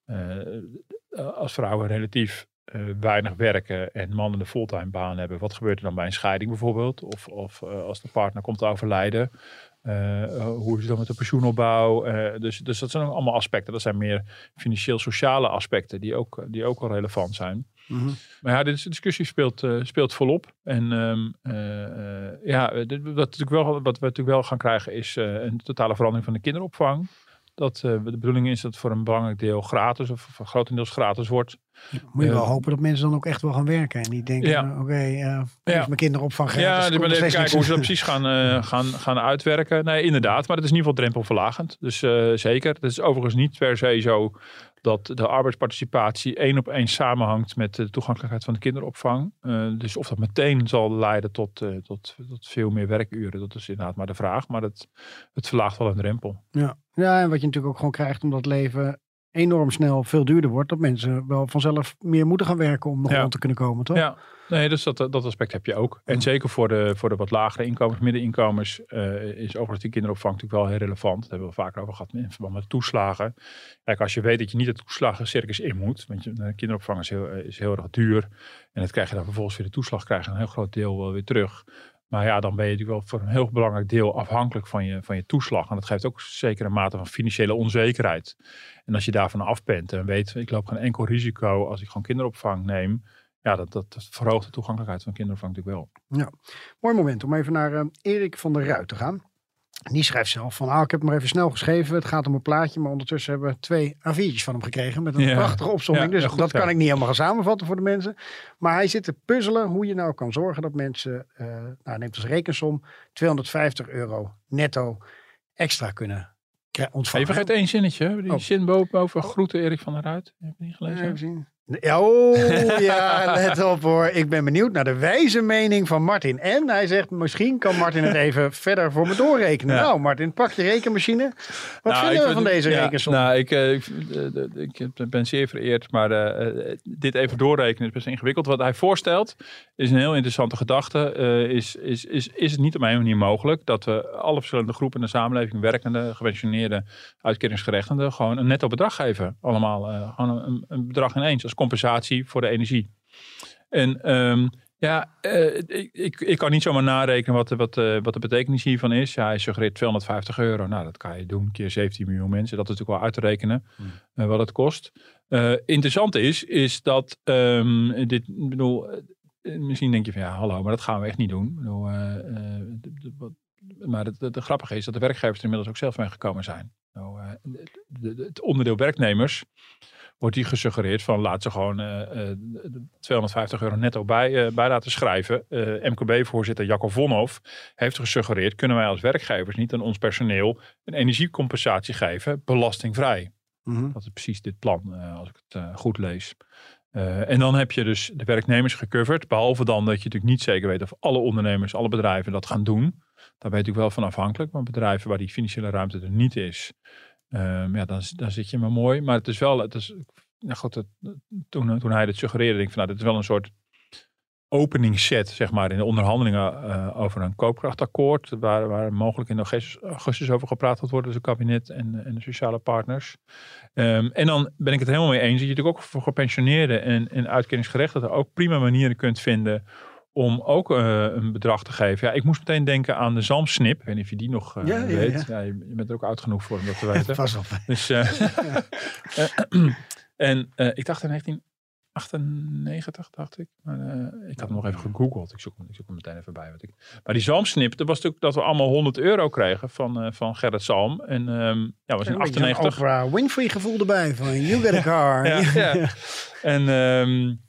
Speaker 2: uh, als vrouwen relatief uh, weinig werken en mannen een fulltime baan hebben, wat gebeurt er dan bij een scheiding bijvoorbeeld? Of, of als de partner komt te overlijden, hoe is het dan met de pensioenopbouw? dus, dus dat zijn allemaal aspecten. Dat zijn meer financieel-sociale aspecten die ook, die ook al relevant zijn. Mm -hmm. Maar ja, deze discussie speelt, speelt volop. En um, ja, dit, wat, natuurlijk wel, wat we natuurlijk wel gaan krijgen is een totale verandering van de kinderopvang dat de bedoeling is dat het voor een belangrijk deel gratis of grotendeels gratis wordt.
Speaker 1: Moet je wel uh, hopen dat mensen dan ook echt wel gaan werken en niet denken, ja. oké, okay, uh, ja. mijn kinderopvang gratis.
Speaker 2: Ja, maar even kijken hoe ze dat precies gaan, uh, gaan, gaan uitwerken. Nee, inderdaad, maar het is in ieder geval drempelverlagend. Dus zeker. Het is overigens niet per se zo dat de arbeidsparticipatie één op één samenhangt met de toegankelijkheid van de kinderopvang. Dus of dat meteen zal leiden tot, tot, tot veel meer werkuren, dat is inderdaad maar de vraag. Maar het, het verlaagt wel een drempel.
Speaker 1: Ja. ja, en wat je natuurlijk ook gewoon krijgt omdat leven enorm snel veel duurder wordt, dat mensen wel vanzelf meer moeten gaan werken om nog ja. rond te kunnen komen, toch?
Speaker 2: Ja, nee, dus dat, dat aspect heb je ook. En zeker voor de, voor de wat lagere inkomens, middeninkomens, uh, is overigens die kinderopvang natuurlijk wel heel relevant. Dat hebben we vaker over gehad in verband met toeslagen. Kijk, als je weet dat je niet het toeslagencircus in moet, want je, de kinderopvang is heel, is heel erg duur. En dat krijg je dan vervolgens weer de toeslag, krijg je een heel groot deel wel weer terug. Maar ja, dan ben je natuurlijk wel voor een heel belangrijk deel afhankelijk van je, van je toeslag. En dat geeft ook zeker een mate van financiële onzekerheid. En als je daarvan af bent en weet, ik loop geen enkel risico als ik gewoon kinderopvang neem. Ja, dat, dat, verhoogt de toegankelijkheid van kinderopvang natuurlijk wel.
Speaker 1: Ja, mooi moment om even naar uh, Erik van der Ruit te gaan. Die schrijft zelf van, ah, ik heb het maar even snel geschreven. Het gaat om een plaatje, maar ondertussen hebben we twee A4'tjes van hem gekregen. Met een ja. prachtige opzomming. Ja, dus goed, dat ja. kan ik niet helemaal gaan samenvatten voor de mensen. Maar hij zit te puzzelen hoe je nou kan zorgen dat mensen, uh, nou neemt als rekensom, 250 euro netto extra kunnen ontvangen.
Speaker 2: Even vergeet één zinnetje. Die oh. zin boven over groeten Erik van der Ruit. Heb je niet gelezen?
Speaker 1: Even zien. Ja, oh, ja, let op hoor. Ik ben benieuwd naar de wijze mening van Martin. En hij zegt, misschien kan Martin het even verder voor me doorrekenen. Ja. Nou, Martin, pak je rekenmachine. Wat nou, vinden we van deze ja, rekensom?
Speaker 2: Nou, ik, uh, ik, uh, ik, ben zeer vereerd, maar uh, dit even doorrekenen is best ingewikkeld. Wat hij voorstelt is een heel interessante gedachte. is, is, is, is het niet op een manier mogelijk dat we alle verschillende groepen in de samenleving, werkende, gepensioneerde, uitkeringsgerechtigden, gewoon een netto bedrag geven? Allemaal gewoon een, een bedrag ineens als compensatie voor de energie. En um, ja, uh, ik, ik, ik, kan niet zomaar narekenen wat, wat, uh, wat de betekenis hiervan is. Ja, hij suggereert 250 euro. Nou, dat kan je doen, keer 17 miljoen mensen. Dat is natuurlijk wel uit te rekenen hmm. uh, wat het kost. interessant is, is dat um, dit, bedoel, misschien denk je van ja, hallo, maar dat gaan we echt niet doen. Bedoel, de, de, maar het, grappige is dat de werkgevers er inmiddels ook zelf mee gekomen zijn. Nou, het onderdeel werknemers wordt die gesuggereerd van laat ze gewoon uh, uh, 250 euro netto bij, uh, bij laten schrijven. MKB-voorzitter Jacob Vonhoff heeft gesuggereerd, kunnen wij als werkgevers niet aan ons personeel een energiecompensatie geven, belastingvrij. Mm -hmm. Dat is precies dit plan, als ik het goed lees. en dan heb je dus de werknemers gecoverd. Behalve dan dat je natuurlijk niet zeker weet of alle ondernemers, alle bedrijven dat gaan doen. Daar ben je natuurlijk wel van afhankelijk. Maar bedrijven waar die financiële ruimte er niet is, Um, ja, dan, dan zit je maar mooi. Maar het is wel, het is, nou goed, het, toen, toen hij het suggereerde, denk ik van nou, dit is wel een soort opening set, zeg maar, in de onderhandelingen uh, over een koopkrachtakkoord, waar, waar mogelijk in augustus, over gepraat gaat worden tussen het kabinet en, en de sociale partners. Um, en dan ben ik het helemaal mee eens dat je natuurlijk ook voor gepensioneerden en, en uitkeringsgerechtigden ook prima manieren kunt vinden om ook uh, een bedrag te geven. Ja, ik moest meteen denken aan de zalmsnip. Ik weet niet of je die nog uh, ja, weet. Ja, ja. je bent er ook oud genoeg voor om dat te weten.
Speaker 1: Pas op.
Speaker 2: Dus, uh, en ik dacht in 19 98, dacht ik. Maar, eh, ik had hem nog even gegoogeld. Ik zoek, hem, ik zoek hem meteen even bij. Wat ik... Maar die zalmsnip, dat was natuurlijk dat we allemaal 100 euro kregen van, van Gerrit Salm. En um, ja, was in 98.
Speaker 1: Oprah Winfrey gevoel erbij van you get a car.
Speaker 2: ja, ja. en, um,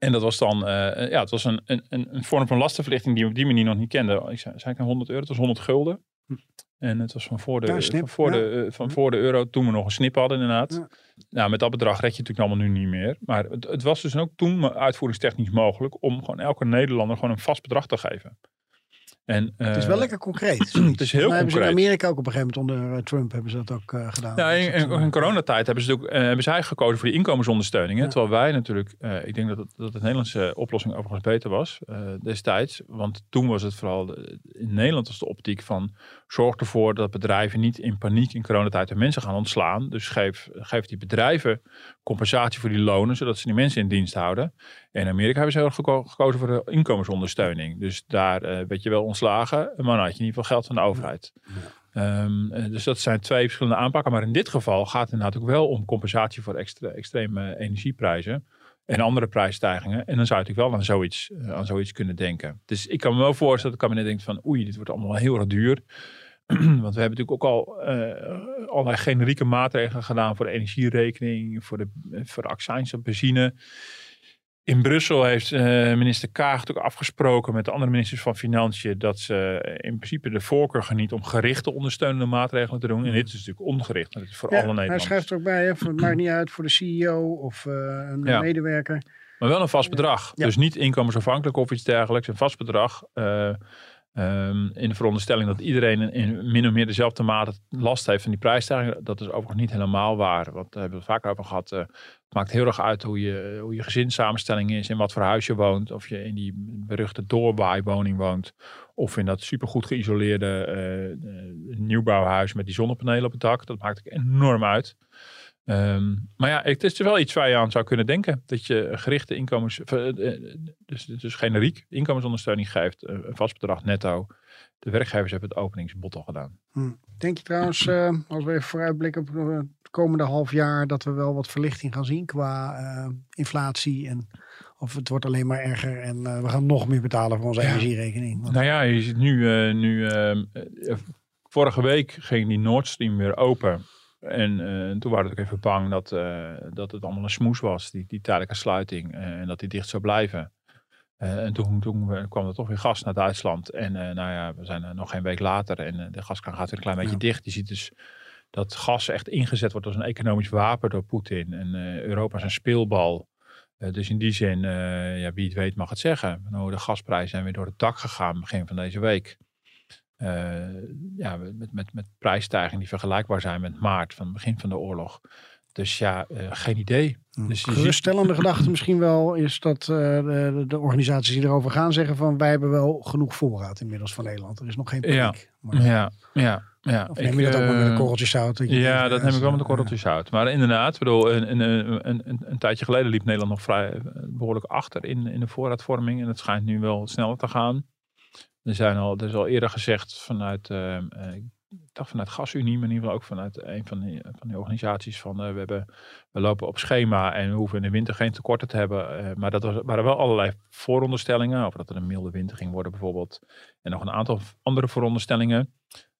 Speaker 2: en dat was dan, uh, ja, het was een, een, een vorm van lastenverlichting die we op die manier nog niet kenden. Ik zei, zei ik 100 euro, het was 100 gulden. Hm. En het was van voor de, ja, van voor, ja. de, van voor de euro toen we nog een snip hadden inderdaad. Ja. Nou, met dat bedrag red je natuurlijk allemaal nu niet meer. Maar het, het was dus ook toen uitvoeringstechnisch mogelijk om gewoon elke Nederlander gewoon een vast bedrag te geven. En,
Speaker 1: het is wel lekker concreet.
Speaker 2: het is heel concreet.
Speaker 1: Hebben ze in Amerika ook op een gegeven moment onder Trump hebben ze dat ook uh, gedaan.
Speaker 2: Ja, in, in, in coronatijd hebben ze, ook, uh, hebben zij gekozen voor die inkomensondersteuning. Ja. Terwijl wij natuurlijk, ik denk dat het, dat de Nederlandse oplossing overigens beter was destijds. Want toen was het vooral, in Nederland was de optiek van zorg ervoor dat bedrijven niet in paniek in coronatijd de mensen gaan ontslaan. Dus geef, geef die bedrijven compensatie voor die lonen, zodat ze die mensen in dienst houden. En in Amerika hebben ze heel geko gekozen voor de inkomensondersteuning. Dus daar uh, werd je wel ontslagen, maar dan had je in ieder geval geld van de overheid. Ja. Um, dus dat zijn twee verschillende aanpakken. Maar in dit geval gaat het inderdaad ook wel om compensatie voor extra, extreme energieprijzen en andere prijsstijgingen. En dan zou je natuurlijk wel aan zoiets, uh, aan zoiets kunnen denken. Dus ik kan me wel voorstellen dat het kabinet denkt van oei, dit wordt allemaal heel erg duur. Want we hebben natuurlijk ook al uh, allerlei generieke maatregelen gedaan voor de energierekening, voor de, voor de accijns op benzine. In Brussel heeft uh, minister Kaag ook afgesproken met de andere ministers van Financiën dat ze in principe de voorkeur geniet om gerichte ondersteunende maatregelen te doen. En dit is natuurlijk ongericht, dat is voor
Speaker 1: ja,
Speaker 2: alle Nederlanders.
Speaker 1: Hij schrijft er ook bij, hè, het maakt niet uit voor de CEO of uh, een ja. medewerker.
Speaker 2: Maar wel een vast bedrag. Ja. Dus niet inkomensafhankelijk of iets dergelijks. Een vast bedrag. Uh, Um, in de veronderstelling dat iedereen in, in, min of meer dezelfde mate last heeft van die prijsstijging. Dat is overigens niet helemaal waar. Want daar hebben we het vaak over gehad. Uh, het maakt heel erg uit hoe je, hoe je gezinssamenstelling is. In wat voor huis je woont. Of je in die beruchte doorwaaiwoning woont. Of in dat supergoed geïsoleerde uh, nieuwbouwhuis met die zonnepanelen op het dak. Dat maakt enorm uit. Um, maar ja, het is wel iets waar je aan zou kunnen denken. Dat je gerichte inkomens, dus, dus generiek inkomensondersteuning geeft, een vast bedrag netto. De werkgevers hebben het openingsbod al gedaan.
Speaker 1: Hm. Denk je trouwens, uh, als we even vooruitblikken op het komende half jaar, dat we wel wat verlichting gaan zien qua uh, inflatie en of het wordt alleen maar erger en uh, we gaan nog meer betalen voor onze ja. energierekening?
Speaker 2: Want... Nou ja, je ziet nu, nu ehm, vorige week ging die Nord Stream weer open. En uh, toen waren we ook even bang dat, uh, dat het allemaal een smoes was, die, die tijdelijke sluiting. Uh, en dat die dicht zou blijven. en toen, toen kwam er toch weer gas naar Duitsland. En nou ja, we zijn nog geen week later en de gaskraan gaat weer een klein beetje ja. dicht. Je ziet dus dat gas echt ingezet wordt als een economisch wapen door Poetin. En Europa is een speelbal. dus in die zin, ja, wie het weet mag het zeggen. Nou, de gasprijzen zijn weer door het dak gegaan begin van deze week. Uh, ja, met, met, met prijsstijgingen die vergelijkbaar zijn met maart van het begin van de oorlog. Dus ja, uh, geen idee. Dus
Speaker 1: Geruststellende gedachte misschien wel is dat uh, de, de, organisaties die erover gaan zeggen van wij hebben wel genoeg voorraad inmiddels van Nederland. Er is nog geen paniek.
Speaker 2: Ja, maar, ja, ja. Ja,
Speaker 1: of neem je dat ook met een korreltje zout?
Speaker 2: Ja, dat neem ik wel met een korreltje zout. Maar inderdaad, bedoel, een, een, een, een, een tijdje geleden liep Nederland nog vrij behoorlijk achter in, in de voorraadvorming. En het schijnt nu wel sneller te gaan. Er, zijn al, er is al eerder gezegd vanuit, uh, ik dacht vanuit GasUnie, maar in ieder geval ook vanuit een van die, van die organisaties van uh, we, hebben, we lopen op schema en we hoeven in de winter geen tekorten te hebben. Uh, maar dat was, waren wel allerlei vooronderstellingen, of dat er een milde winter ging worden bijvoorbeeld. En nog een aantal andere vooronderstellingen.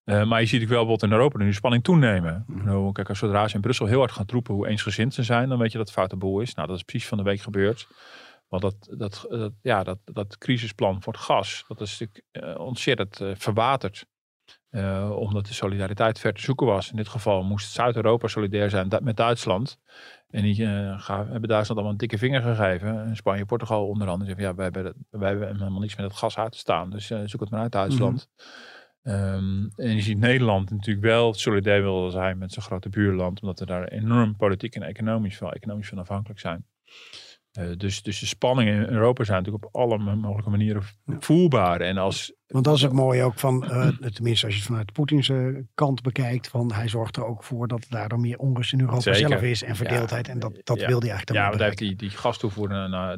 Speaker 2: Uh, maar je ziet ook wel bijvoorbeeld in Europa nu de spanning toenemen. Mm. Nou, kijk, als zodra ze in Brussel heel hard gaan troepen hoe eensgezind ze zijn, dan weet je dat het foute boel is. Nou, dat is precies van de week gebeurd. Want dat, dat, dat, ja, dat, dat crisisplan voor het gas, dat is natuurlijk uh, ontzettend uh, verwaterd. Uh, omdat de solidariteit ver te zoeken was. In dit geval moest Zuid-Europa solidair zijn met Duitsland. En die gaan, hebben Duitsland allemaal een dikke vinger gegeven. Spanje, Portugal onder andere. Zeggen, ja, wij hebben, wij hebben helemaal niets met het gas uit te staan. Dus zoek het maar uit Duitsland. Mm -hmm. um, en je ziet Nederland natuurlijk wel solidair willen zijn met zijn grote buurland. Omdat we daar enorm politiek en economisch, wel economisch van afhankelijk zijn. Uh, dus, dus de spanningen in Europa zijn natuurlijk op alle mogelijke manieren voelbaar. En als
Speaker 1: Want dat is het mooie ook van, uh, tenminste als je het vanuit Poetins kant bekijkt, van hij zorgt er ook voor dat daardoor meer onrust in Europa zelf is en verdeeldheid. en dat, dat wilde hij eigenlijk
Speaker 2: Ja, want heeft die, die gastoevoer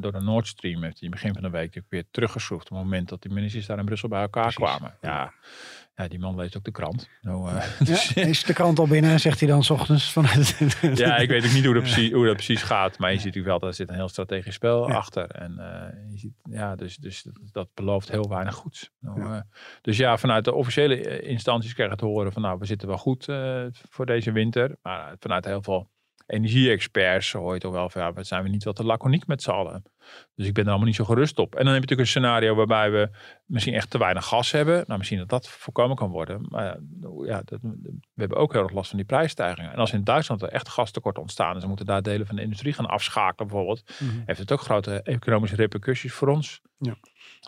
Speaker 2: door de Nord Stream heeft hij begin van de week weer teruggeschroefd. Op het moment dat die ministers daar in Brussel bij elkaar kwamen. Ja. Ja, die man leest ook de krant. Nou, uh,
Speaker 1: ja, is de krant al binnen, zegt hij dan s ochtends vanuit.
Speaker 2: ja, ik weet ook niet hoe dat, precies, hoe dat precies gaat. Maar je ziet natuurlijk wel, dat er zit een heel strategisch spel achter. En uh, je ziet, ja, dus, dus dat belooft heel weinig goeds. Nou, uh, dus ja, vanuit de officiële instanties krijgen te horen van nou, we zitten wel goed voor deze winter. Maar vanuit heel veel energie-experts hoor je toch wel van ja, zijn we niet wat te laconiek met z'n allen. Dus ik ben er allemaal niet zo gerust op. En dan heb je natuurlijk een scenario waarbij we misschien echt te weinig gas hebben. Nou, misschien dat dat voorkomen kan worden. Maar ja, dat, we hebben ook heel erg last van die prijsstijgingen. En als in Duitsland er echt gastekort ontstaan en moeten daar delen van de industrie gaan afschakelen bijvoorbeeld, mhm. heeft het ook grote economische repercussies voor ons. Ja.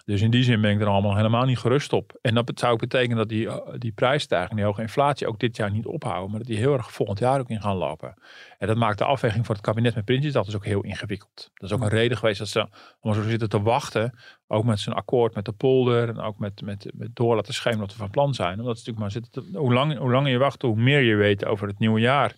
Speaker 2: Dus in die zin ben ik er allemaal helemaal niet gerust op. En dat zou ook betekenen dat die, die prijsstijging, die hoge inflatie, ook dit jaar niet ophouden. Maar dat die heel erg volgend jaar ook in gaan lopen. En dat maakt de afweging voor het kabinet met Prinsjes, dat is ook heel ingewikkeld. Dat is ook een reden geweest dat ze om zo zitten te wachten. Ook met zijn akkoord met de polder en ook met, met, met door laten schemeren wat we van plan zijn. Omdat ze natuurlijk maar zitten hoe, lang, hoe langer je wacht, hoe meer je weet over het nieuwe jaar.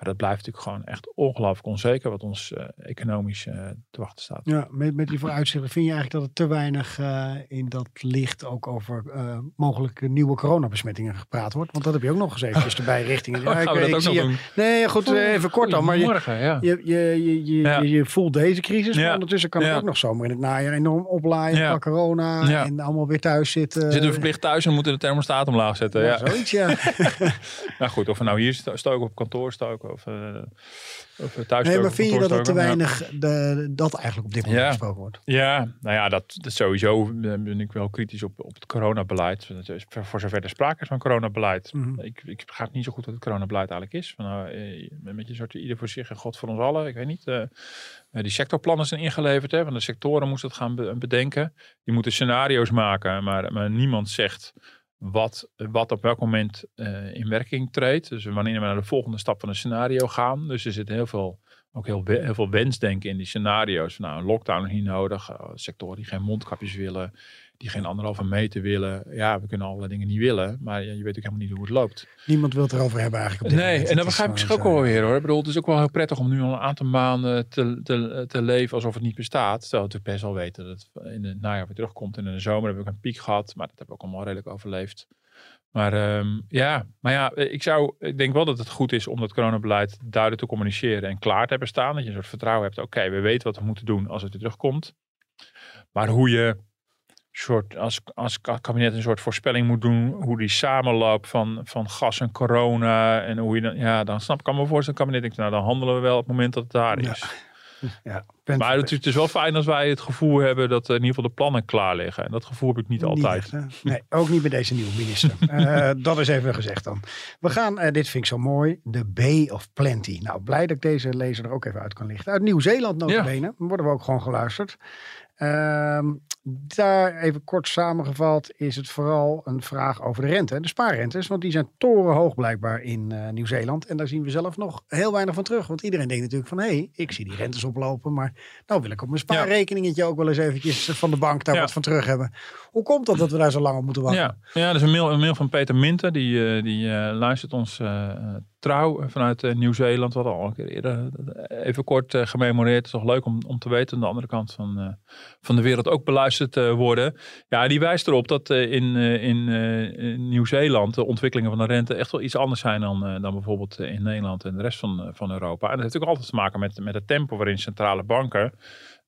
Speaker 2: Maar dat blijft natuurlijk gewoon echt ongelooflijk onzeker wat ons uh, economisch uh, te wachten staat.
Speaker 1: Ja, met, met die vooruitzichten vind je eigenlijk dat er te weinig uh, in dat licht ook over mogelijke nieuwe coronabesmettingen gepraat wordt? Want dat heb je ook nog eens eventjes erbij richting.
Speaker 2: Ja, oh, je,
Speaker 1: Nee, goed, even kort dan. Maar je, ja. je, je, je, je, ja. je, voelt deze crisis, maar ondertussen kan het ook nog zomaar in het najaar enorm oplaaien qua corona en allemaal weer thuis zitten.
Speaker 2: Zitten we verplicht thuis en moeten de thermostaat omlaag zetten. Ja,
Speaker 1: zoiets ja.
Speaker 2: nou goed, of we nou hier stoken op kantoor stoken of, of thuis
Speaker 1: Nee, maar vind je dat er te weinig de, dat eigenlijk op dit moment ja. gesproken wordt?
Speaker 2: Ja, nou ja, dat, dat sowieso ben ik wel kritisch op, op het coronabeleid. Voor zover er sprake is van coronabeleid. Mm -hmm. ik, ik begrijp niet zo goed wat het coronabeleid eigenlijk is. Van, nou, een beetje soort ieder voor zich en God voor ons allen. Ik weet niet. Uh, die sectorplannen zijn ingeleverd. Hè, van de sectoren moesten het gaan bedenken. Die moeten scenario's maken, maar, maar niemand zegt wat, wat op welk moment uh, in werking treedt. Dus wanneer we naar de volgende stap van een scenario gaan. Dus er zit heel veel, ook heel, heel veel wensdenken in die scenario's. Nou, een lockdown is niet nodig. Uh, sectoren die geen mondkapjes willen die geen anderhalve meter willen. Ja, we kunnen alle dingen niet willen, maar je weet ook helemaal niet hoe het loopt.
Speaker 1: Niemand wil het erover hebben eigenlijk.
Speaker 2: nee, en dat begrijp ik zich ook wel weer hoor. Ik bedoel, het is ook wel heel prettig om nu al een aantal maanden te, te, te leven alsof het niet bestaat. Terwijl we best wel weten dat het in het najaar weer terugkomt. En in de zomer hebben we ook een piek gehad, maar dat hebben we ook allemaal redelijk overleefd. Maar um, ja, maar ja, ik zou, ik denk wel dat het goed is om dat coronabeleid duidelijk te communiceren en klaar te hebben staan. Dat je een soort vertrouwen hebt. Oké, we weten wat we moeten doen als het weer terugkomt. Maar hoe je soort, als, als kabinet een soort voorspelling moet doen hoe die samenloop van, van gas en corona en hoe je dan, ja, dan snap ik me voor een kabinet denkt, nou dan handelen we wel op het moment dat het daar is. Ja. maar het, het, is wel fijn als wij het gevoel hebben dat in ieder geval de plannen klaar liggen. En dat gevoel heb ik niet, altijd.
Speaker 1: nee, ook niet bij deze nieuwe minister. uh, dat is even gezegd dan. We gaan, uh, dit vind ik zo mooi, de Bay of Plenty. Nou, blij dat ik deze lezer er ook even uit kan lichten. Uit Nieuw-Zeeland notabene. Ja. worden we ook gewoon geluisterd. Ehm, daar even kort samengevat is het vooral een vraag over de rente. De spaarrentes, want die zijn torenhoog blijkbaar in uh, Nieuw-Zeeland. En daar zien we zelf nog heel weinig van terug. Want iedereen denkt natuurlijk van, hé, hey, ik zie die rentes oplopen. Maar nou wil ik op mijn spaarrekeningetje ook wel eens eventjes van de bank daar wat van terug hebben. Hoe komt dat dat we daar zo lang op moeten wachten?
Speaker 2: Ja, ja dat is een mail, een mail van Peter Minter. Die, uh, die uh, luistert ons trouw vanuit uh, Nieuw-Zeeland. Wat al een keer eerder even kort uh, gememoreerd. Het is toch leuk om, om te weten aan de andere kant van, van de wereld ook beluisterd worden. Ja, die wijst erop dat in, in, Nieuw-Zeeland de ontwikkelingen van de rente echt wel iets anders zijn dan, dan bijvoorbeeld in Nederland en de rest van, van Europa. En dat heeft ook altijd te maken met, met het tempo waarin centrale banken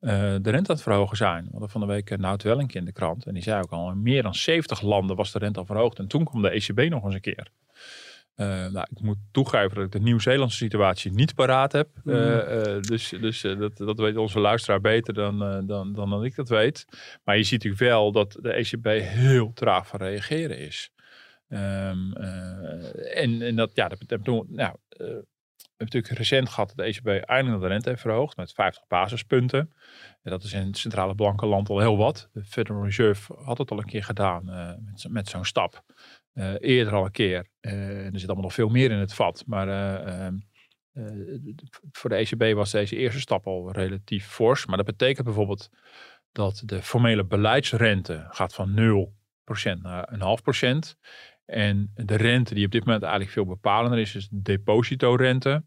Speaker 2: de rente aan het verhogen zijn. Hadden van de week Nout Wellink in de krant. En die zei ook al, in meer dan 70 landen was de rente al verhoogd. En toen kwam de ECB nog eens een keer. Uh, nou, ik moet toegeven dat ik de Nieuw-Zeelandse situatie niet paraat heb. Mm. Uh, dus dus dat, dat weet onze luisteraar beter dan, dan, dan, dan ik dat weet. Maar je ziet natuurlijk wel dat de ECB heel traag van reageren is. Um, en, en dat, ja, dat betekent, nou, we hebben natuurlijk recent gehad dat de ECB eindelijk de rente heeft verhoogd met 50 basispunten. En dat is in het centrale blankenland al heel wat. De Federal Reserve had het al een keer gedaan met, met zo'n stap. Uh, eerder al een keer. Uh, er zit allemaal nog veel meer in het vat. Maar uh, voor de ECB was deze eerste stap al relatief fors. Maar dat betekent bijvoorbeeld dat de formele beleidsrente gaat van 0 procent naar een half procent. En de rente die op dit moment eigenlijk veel bepalender is, is de depositorente.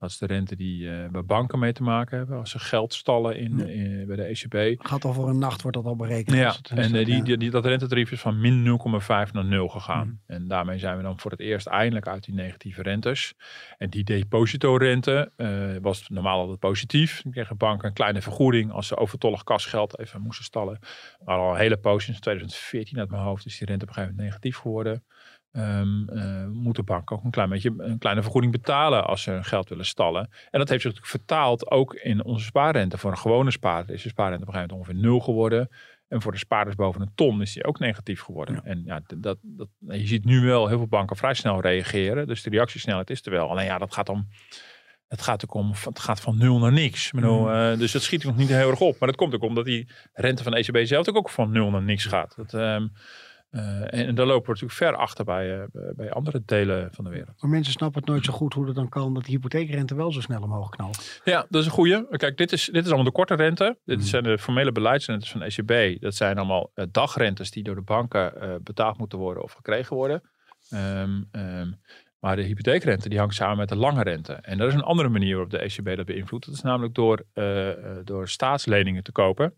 Speaker 2: Dat is de rente die uh, bij banken mee te maken hebben. Als ze geld stallen in, in bij de ECB.
Speaker 1: Gaat al voor een nacht wordt dat al berekend.
Speaker 2: Ja, en uh, die, die, die, dat rentetarief is van min 0,5 naar 0 gegaan. Mm. En daarmee zijn we dan voor het eerst eindelijk uit die negatieve rentes. En die depositorente uh, was normaal altijd positief. Dan kregen banken een kleine vergoeding als ze overtollig kasgeld even moesten stallen. Maar al een hele poos sinds 2014 uit mijn hoofd is die rente op een gegeven moment negatief geworden. Um, uh, moet de bank ook een klein beetje een kleine vergoeding betalen als ze hun geld willen stallen. En dat heeft zich natuurlijk vertaald ook in onze spaarrente. Voor een gewone spaarder is de spaarrente op een gegeven moment ongeveer nul geworden. En voor de spaarders boven een ton is die ook negatief geworden. Ja. En ja, dat, dat, je ziet nu wel heel veel banken vrij snel reageren. Dus de reactiesnelheid is er wel. Alleen ja, dat gaat om. Het gaat ook om, het gaat van nul naar niks. Bedoel, mm. uh, dus dat schiet nog niet heel erg op. Maar dat komt ook omdat die rente van de ECB zelf ook van nul naar niks gaat. Dat, um, uh, en, daar lopen we natuurlijk ver achter bij, uh, bij andere delen van de wereld.
Speaker 1: Maar mensen snappen het nooit zo goed hoe het dan kan dat de hypotheekrente wel zo snel omhoog knalt.
Speaker 2: Ja, dat is een goede. Kijk, dit is, dit is allemaal de korte rente. Dit mm. zijn de formele beleidsrentes van de ECB. Dat zijn allemaal uh, dagrentes die door de banken betaald moeten worden of gekregen worden. Um, um, maar de hypotheekrente die hangt samen met de lange rente. En dat is een andere manier waarop de ECB dat beïnvloedt. Dat is namelijk door, door staatsleningen te kopen.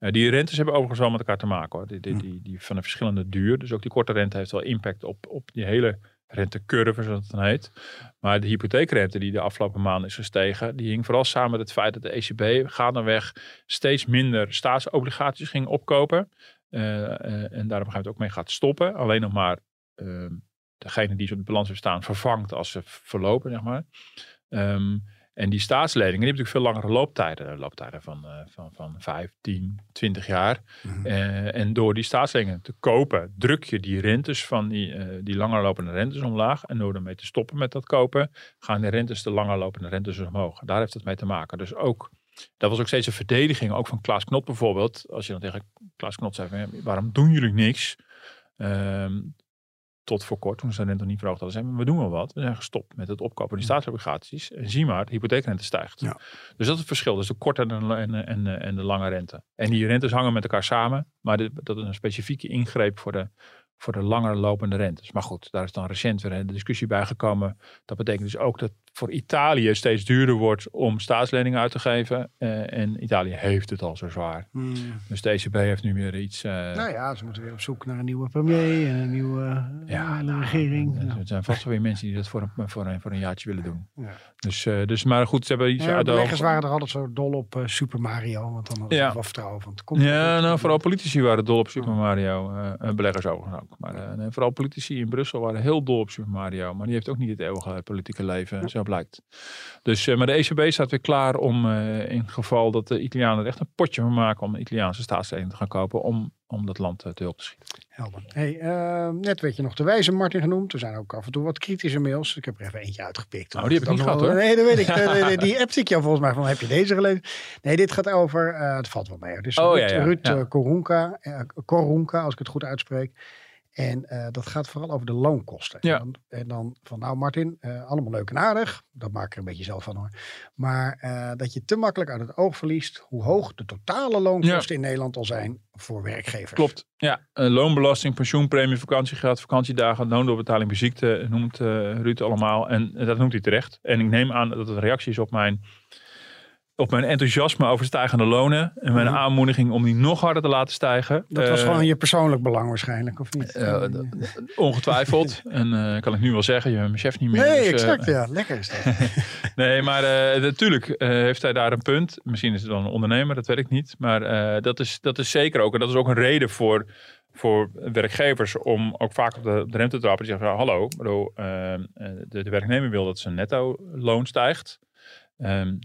Speaker 2: Uh, die rentes hebben overigens wel met elkaar te maken hoor. Die, die, hm. die, die van een verschillende duur. Dus ook die korte rente heeft wel impact op, op die hele rentecurve, zoals het dan heet. Maar de hypotheekrente die de afgelopen maanden is gestegen, die hing vooral samen met het feit dat de ECB gaandeweg steeds minder staatsobligaties ging opkopen. Uh, uh, en daar op een gegeven moment ook mee gaat stoppen. Alleen nog maar ehm, degene die ze op de balans hebben staan vervangt als ze verlopen, zeg maar. Um, en die staatsleningen, die hebben natuurlijk veel langere looptijden. Looptijden van, uh, van, van 5, 10, 20 jaar. Mm-hmm. uh, en door die staatsleningen te kopen, druk je die rentes van die, uh, die langer lopende rentes omlaag. En door ermee te stoppen met dat kopen, gaan de rentes, de langer lopende rentes omhoog. Daar heeft het mee te maken. Dus ook, dat was ook steeds een verdediging, ook van Klaas Knot bijvoorbeeld. Als je dan tegen Klaas Knot zei, waarom doen jullie niks? Um, tot voor kort, toen ze rente nog niet verhoogd hadden, zijn we doen wel wat. We zijn gestopt met het opkopen van die staatsobligaties. En zie maar, de hypotheekrente stijgt. Ja. Dus dat is het verschil. Dus de korte en de, en, en, en de lange rente. En die rentes hangen met elkaar samen. Maar dit, dat is een specifieke ingreep voor de, voor de langer lopende rentes. Maar goed, daar is dan recent weer een discussie bij gekomen. Dat betekent dus ook dat voor Italië steeds duurder wordt om staatsleningen uit te geven. Uh, en Italië heeft het al zo zwaar. Hmm. Dus de ECB heeft nu weer iets. Uh,
Speaker 1: nou ja, ze moeten weer op zoek naar een nieuwe premier en een nieuwe uh, ja, nou, regering.
Speaker 2: Er zijn vast wel weer mensen die dat voor een, voor een, voor een jaartje willen doen. Ja. Dus, dus, maar goed, ze hebben iets ja, uit de
Speaker 1: hoofd. waren er altijd zo dol op Super Mario, want dan hadden ze ja. wel vertrouwen van. Het
Speaker 2: komt ja, nou, vooral politici waren dol op Super Mario. beleggers overigens ook. Maar vooral politici in Brussel waren heel dol op Super Mario. Maar die heeft ook niet het eeuwige politieke leven, zo blijkt. Dus, uh, maar de ECB staat weer klaar om uh, in geval dat de Italianen er echt een potje van maken om Italiaanse staatslening te gaan kopen om, om dat land uh, te hulp te schieten.
Speaker 1: Helder. Hey, net werd je nog de wijze Martin genoemd. Er zijn ook af en toe wat kritische mails. Ik heb er even eentje uitgepikt.
Speaker 2: Oh, die heb ik niet gehad hoor.
Speaker 1: Nee, dat weet ik. die appte ik jou volgens mij van, heb je deze gelezen? Nee, dit gaat over, het valt wel mee. Dus oh, Ruud, ja, ja. Ruud ja. Korunka, Korunka, als ik het goed uitspreek. En uh, dat gaat vooral over de loonkosten. Ja. En, dan, en, dan, van, nou Martin, uh, allemaal leuk en aardig. Dat maak ik er een beetje zelf van hoor. Maar uh, dat je te makkelijk uit het oog verliest hoe hoog de totale loonkosten ja. in Nederland al zijn voor werkgevers.
Speaker 2: Klopt, ja. loonbelasting, pensioenpremie, vakantiegeld, vakantiedagen, loondoorbetaling bij ziekte, noemt Ruud allemaal. En dat noemt hij terecht. En ik neem aan dat het een reactie is op mijn op mijn enthousiasme over stijgende lonen. En mijn mhm. aanmoediging om die nog harder te laten stijgen.
Speaker 1: Dat was uh, gewoon je persoonlijk belang waarschijnlijk, of niet?
Speaker 2: Uh, ongetwijfeld. en uh, kan ik nu wel zeggen, je bent mijn chef niet meer.
Speaker 1: Nee, dus, exact. ja, lekker is dat.
Speaker 2: nee, maar natuurlijk heeft hij daar een punt. Misschien is het dan een ondernemer, dat weet ik niet. Maar dat, is, dat is zeker ook. En dat is ook een reden voor voor werkgevers om ook vaak op de, de rem te trappen. Die zeggen, hallo, bedoel, de, de, werknemer wil dat zijn netto loon stijgt. Um,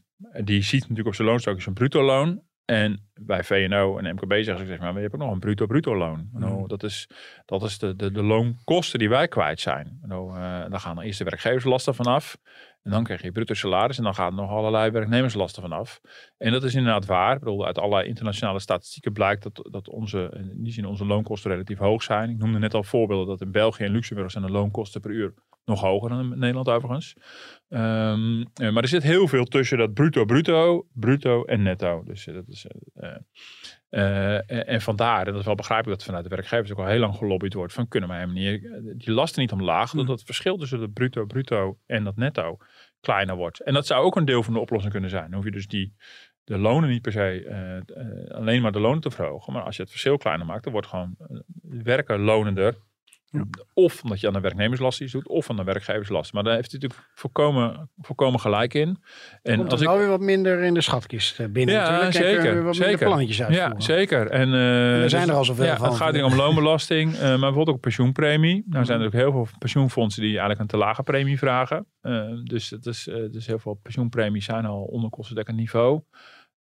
Speaker 2: die ziet natuurlijk op zijn loonstok zijn bruto loon. En bij VNO en MKB zeggen ze, zeg maar, je hebt ook nog een bruto-bruto loon. Mm. dat is, dat is de, de, de loonkosten die wij kwijt zijn. Nou, uh, dan gaan eerst de werkgeverslasten vanaf. En dan krijg je bruto salaris en dan gaan er nog allerlei werknemerslasten vanaf. En dat is inderdaad waar. Ik bedoel, uit allerlei internationale statistieken blijkt dat, dat onze, in die zin onze loonkosten relatief hoog zijn. Ik noemde net al voorbeelden dat in België en Luxemburg zijn de loonkosten per uur Nog hoger dan in Nederland overigens. Ehm, eh, maar er zit heel veel tussen dat bruto, bruto, bruto en netto. Dus dat is... en, en vandaar, en dat is wel begrijpelijk dat vanuit de werkgevers ook al heel lang gelobbyd wordt van kunnen wij manier die lasten niet omlaag, mm. dat het verschil tussen het bruto, bruto en dat netto kleiner wordt. En dat zou ook een deel van de oplossing kunnen zijn. Dan hoef je dus die, de lonen niet per se uh, alleen maar de lonen te verhogen. Maar als je het verschil kleiner maakt, dan wordt gewoon werken lonender. Of omdat je aan de werknemerslast iets doet, of aan de werkgeverslast. Maar daar heeft hij natuurlijk volkomen, volkomen gelijk in.
Speaker 1: En Komt als ik wel weer wat minder in de schatkist eh, binnen. Ja, natuurlijk. zeker. Wat zeker. plantjes
Speaker 2: Ja, zeker. En, uh, er
Speaker 1: zijn er al zoveel
Speaker 2: ja,
Speaker 1: van.
Speaker 2: Het gaat hier om loonbelasting, uh, maar bijvoorbeeld ook pensioenpremie. Nou zijn er ook heel veel pensioenfondsen die eigenlijk een te lage premie vragen. dus, het is, dus heel veel pensioenpremies zijn al onder kostendekkend niveau.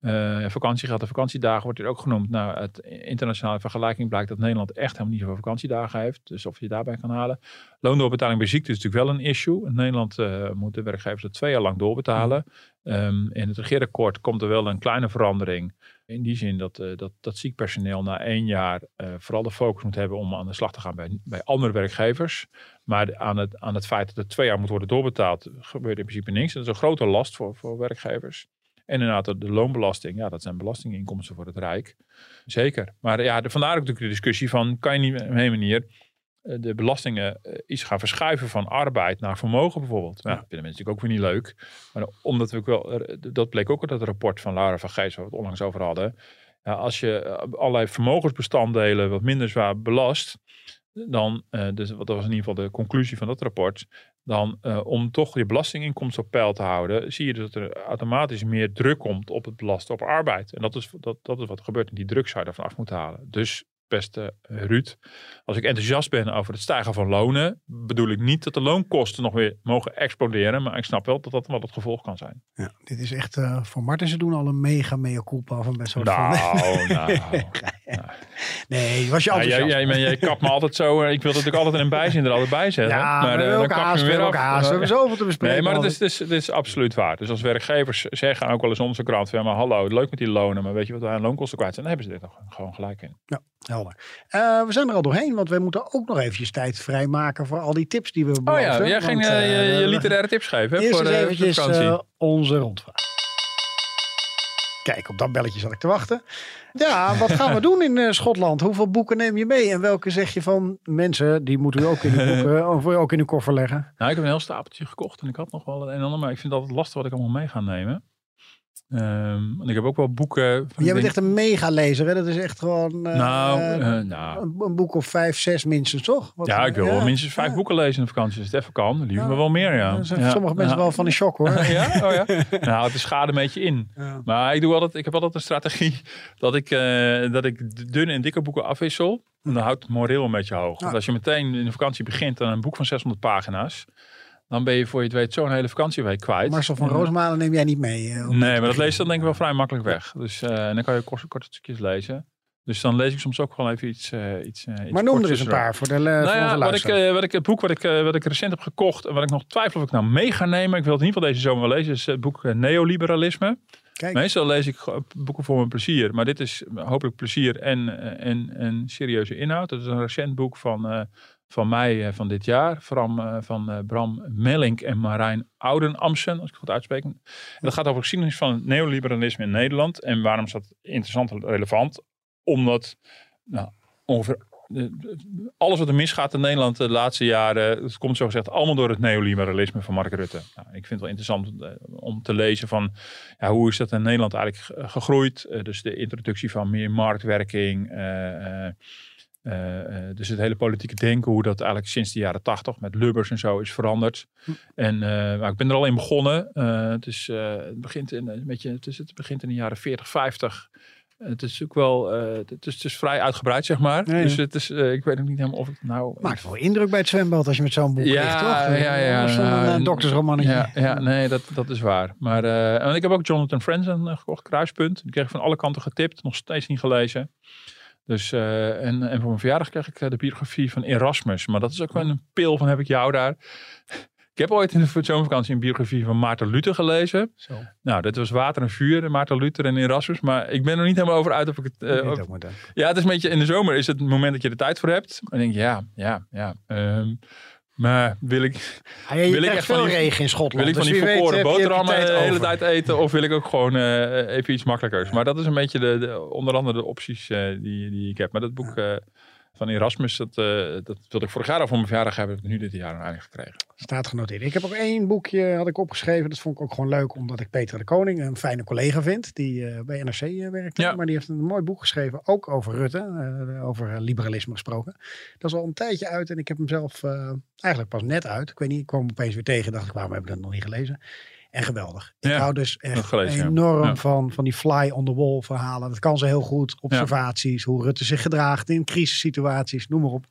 Speaker 2: Uh, vakantiegeld en vakantiedagen wordt hier ook genoemd. Nou, het internationale vergelijking blijkt dat Nederland echt helemaal niet zoveel vakantiedagen heeft. Dus of je daarbij kan halen. Loondoorbetaling bij ziekte is natuurlijk wel een issue. In Nederland uh, moeten werkgevers het twee jaar lang doorbetalen. Um, in het regeerakkoord komt er wel een kleine verandering. In die zin dat, uh, dat, dat ziek personeel na één jaar vooral de focus moet hebben om aan de slag te gaan bij, bij andere werkgevers. Maar aan het, aan het feit dat het twee jaar moet worden doorbetaald, gebeurt in principe niks. Dat is een grote last voor, voor werkgevers. En inderdaad, de loonbelasting, ja, dat zijn belastinginkomsten voor het Rijk. Zeker. Maar ja, de, vandaar ook natuurlijk de discussie van, kan je niet op een manier eh, de belastingen eh, iets gaan verschuiven van arbeid naar vermogen bijvoorbeeld. Ja, dat vinden mensen natuurlijk ook weer niet leuk. Maar omdat we ook wel, dat bleek ook uit het rapport van Lara van Gijs, waar we het onlangs over hadden. Ja, als je eh, allerlei vermogensbestanddelen wat minder zwaar belast, dan, dus dat was in ieder geval de conclusie van dat rapport, dan uh, om toch je belastinginkomsten op peil te houden, zie je dat er automatisch meer druk komt op het belasten op arbeid. En dat is, dat, dat is wat er gebeurt en die druk zou je ervan af moeten halen. Dus beste eh, Ruud. Als ik enthousiast ben over het stijgen van lonen, bedoel ik niet dat de loonkosten nog weer mogen exploderen. Maar ik snap wel dat dat wel het gevolg kan zijn.
Speaker 1: Ja, dit is echt uh, voor Martin. Ze doen al een mega mea culpa van best wel.
Speaker 2: Nou,
Speaker 1: van...
Speaker 2: nou,
Speaker 1: Nee, was je altijd.
Speaker 2: Ja, jij, jij, jij kapt me altijd zo. Eh, ik wil natuurlijk altijd een bijzin er altijd bij zetten.
Speaker 1: Ja, maar, uh, dan kap je weer af. Haast. We hebben zoveel te bespreken.
Speaker 2: Nee, maar het is, is, absoluut waar. Dus als werkgevers zeggen ook wel eens onze krant. Ja, maar hallo, leuk met die lonen. Maar weet je wat wij aan loonkosten kwijt zijn? Dan hebben ze dit nog gewoon gelijk in.
Speaker 1: Ja. Helder. Uh, we zijn er al doorheen, want we moeten ook nog eventjes tijd vrijmaken voor al die tips die we
Speaker 2: beloofden. Oh ja, jij ging uh, je, je, literaire tips geven hè,
Speaker 1: eerst
Speaker 2: voor,
Speaker 1: eventjes uh, onze rondvraag. Kijk, op dat belletje zat ik te wachten. Ja, wat gaan we doen in Schotland? Hoeveel boeken neem je mee? En welke zeg je van mensen, die moeten we ook in de boeken, of ook in de koffer leggen?
Speaker 2: Nou, ik heb een heel stapeltje gekocht en ik had nog wel een en ander, maar ik vind het altijd lastig wat ik allemaal mee ga nemen. Um, en ik heb ook wel boeken.
Speaker 1: Jij bent echt een megalezer, hè? Dat is echt gewoon. Uh,
Speaker 2: nou, uh, nou.
Speaker 1: Een, een, boek of vijf, zes minstens, toch?
Speaker 2: Wat, ja, ik wil wel minstens vijf boeken lezen in de vakantie. Als het even kan, liever ja. wel meer, ja.
Speaker 1: Zijn sommige mensen wel van de shock, hoor.
Speaker 2: ja? Oh, ja? nou, het is schade een beetje in. Maar ik, doe altijd, ik heb altijd een strategie dat ik, uh, dat ik dunne en dikke boeken afwissel. En dan houdt het moreel een beetje hoog. Want als je meteen in de vakantie begint aan een boek van 600 pagina's dan ben je voor je het weet zo'n hele vakantieweek kwijt.
Speaker 1: Marcel van Roosmalen neem jij niet mee?
Speaker 2: Uh, nee, maar dat lees dan denk ik wel vrij makkelijk weg. Dus uh, dan kan je korte, korte stukjes lezen. Dus dan lees ik soms ook gewoon even iets. Uh, iets, iets
Speaker 1: maar noem er eens een paar voor de nou voor ja,
Speaker 2: wat ik, wat ik, Het boek wat ik, wat ik recent heb gekocht en wat ik nog twijfel of ik nou mee ga nemen. Ik wil het in ieder geval deze zomer wel lezen. Is het boek Neoliberalisme. Kijk. Meestal lees ik boeken voor mijn plezier. Maar dit is hopelijk plezier en, en, en serieuze inhoud. Het is een recent boek van van mei eh, van dit jaar. Van, eh, van eh, Bram Mellink en Marijn Oudenamsen, als ik het goed uitspreek. En dat gaat over de geschiedenis van het neoliberalisme in Nederland. En waarom is dat interessant en relevant? Omdat nou, ongeveer alles wat er misgaat in Nederland de laatste jaren, het komt zo gezegd allemaal door het neoliberalisme van Mark Rutte. Nou, ik vind het wel interessant om te lezen van ja, hoe is dat in Nederland eigenlijk gegroeid. dus de introductie van meer marktwerking. Dus het hele politieke denken, hoe dat eigenlijk sinds de jaren tachtig met Lubbers en zo is veranderd. Hm. En uh, ik ben er al in begonnen. het, is, het, begint in, een beetje, het, is, het begint in de jaren 40, 50. Het is ook wel, het is, het, is, vrij uitgebreid, zeg maar. Dus het is, ik weet ook niet helemaal of het nou...
Speaker 1: Maakt wel indruk bij het zwembad als je met zo'n boek
Speaker 2: ja,
Speaker 1: ligt, toch?
Speaker 2: Ja, ja, ja.
Speaker 1: Uh, doktersromannetje.
Speaker 2: Ja, ja, nee, dat, dat is waar. Maar en ik heb ook Jonathan Franzen gekocht, Kruispunt. Die kreeg ik van alle kanten getipt, nog steeds niet gelezen. Dus, uh, en, en voor mijn verjaardag kreeg ik uh, de biografie van Erasmus. Maar dat is ook wel een pil van heb ik jou daar. ik heb ooit in de zomervakantie een biografie van Maarten Luther gelezen. Zo. Nou, dat was Water en Vuur, Maarten Luther en Erasmus. Maar ik ben er niet helemaal over uit of ik het... Uh, of, ja, het is een beetje, in de zomer is het, het moment dat je er tijd voor hebt. En denk je, ja, ja, ja. Um, Maar wil ik,
Speaker 1: ja,
Speaker 2: Wil ik echt van
Speaker 1: veel
Speaker 2: die-
Speaker 1: regen in Schotland.
Speaker 2: wil ik van
Speaker 1: dus
Speaker 2: die
Speaker 1: wie weet
Speaker 2: verkoren
Speaker 1: je
Speaker 2: boterhammen
Speaker 1: tijd
Speaker 2: de hele
Speaker 1: over.
Speaker 2: tijd eten? Of wil ik ook gewoon eh, even iets makkelijkers? Maar dat is een beetje de, de, onder andere de opties eh, die, die ik heb. Maar dat boek eh, van Erasmus, dat, eh, dat wilde ik vorig jaar al voor mijn verjaardag hebben. Heb ik nu dit jaar eindelijk gekregen.
Speaker 1: Staat genoteerd. Ik heb ook één boekje had ik opgeschreven. Dat vond ik ook gewoon leuk, omdat ik Peter de Koning een fijne collega vind. Die eh, bij NRC eh, werkt.
Speaker 2: Ja.
Speaker 1: Maar die heeft een mooi boek geschreven, ook over Rutte. over liberalisme gesproken. Dat is al een tijdje uit en ik heb hem zelf eigenlijk pas net uit. Ik weet niet, ik kwam opeens weer tegen. Dacht ik, waarom heb ik dat nog niet gelezen? En geweldig. Ik
Speaker 2: Ja,
Speaker 1: hou dus echt
Speaker 2: gelezen,
Speaker 1: enorm
Speaker 2: Ja.
Speaker 1: van, van die fly on the wall verhalen. Dat kan ze heel goed. Observaties, hoe Rutte zich gedraagt in crisissituaties, noem maar op.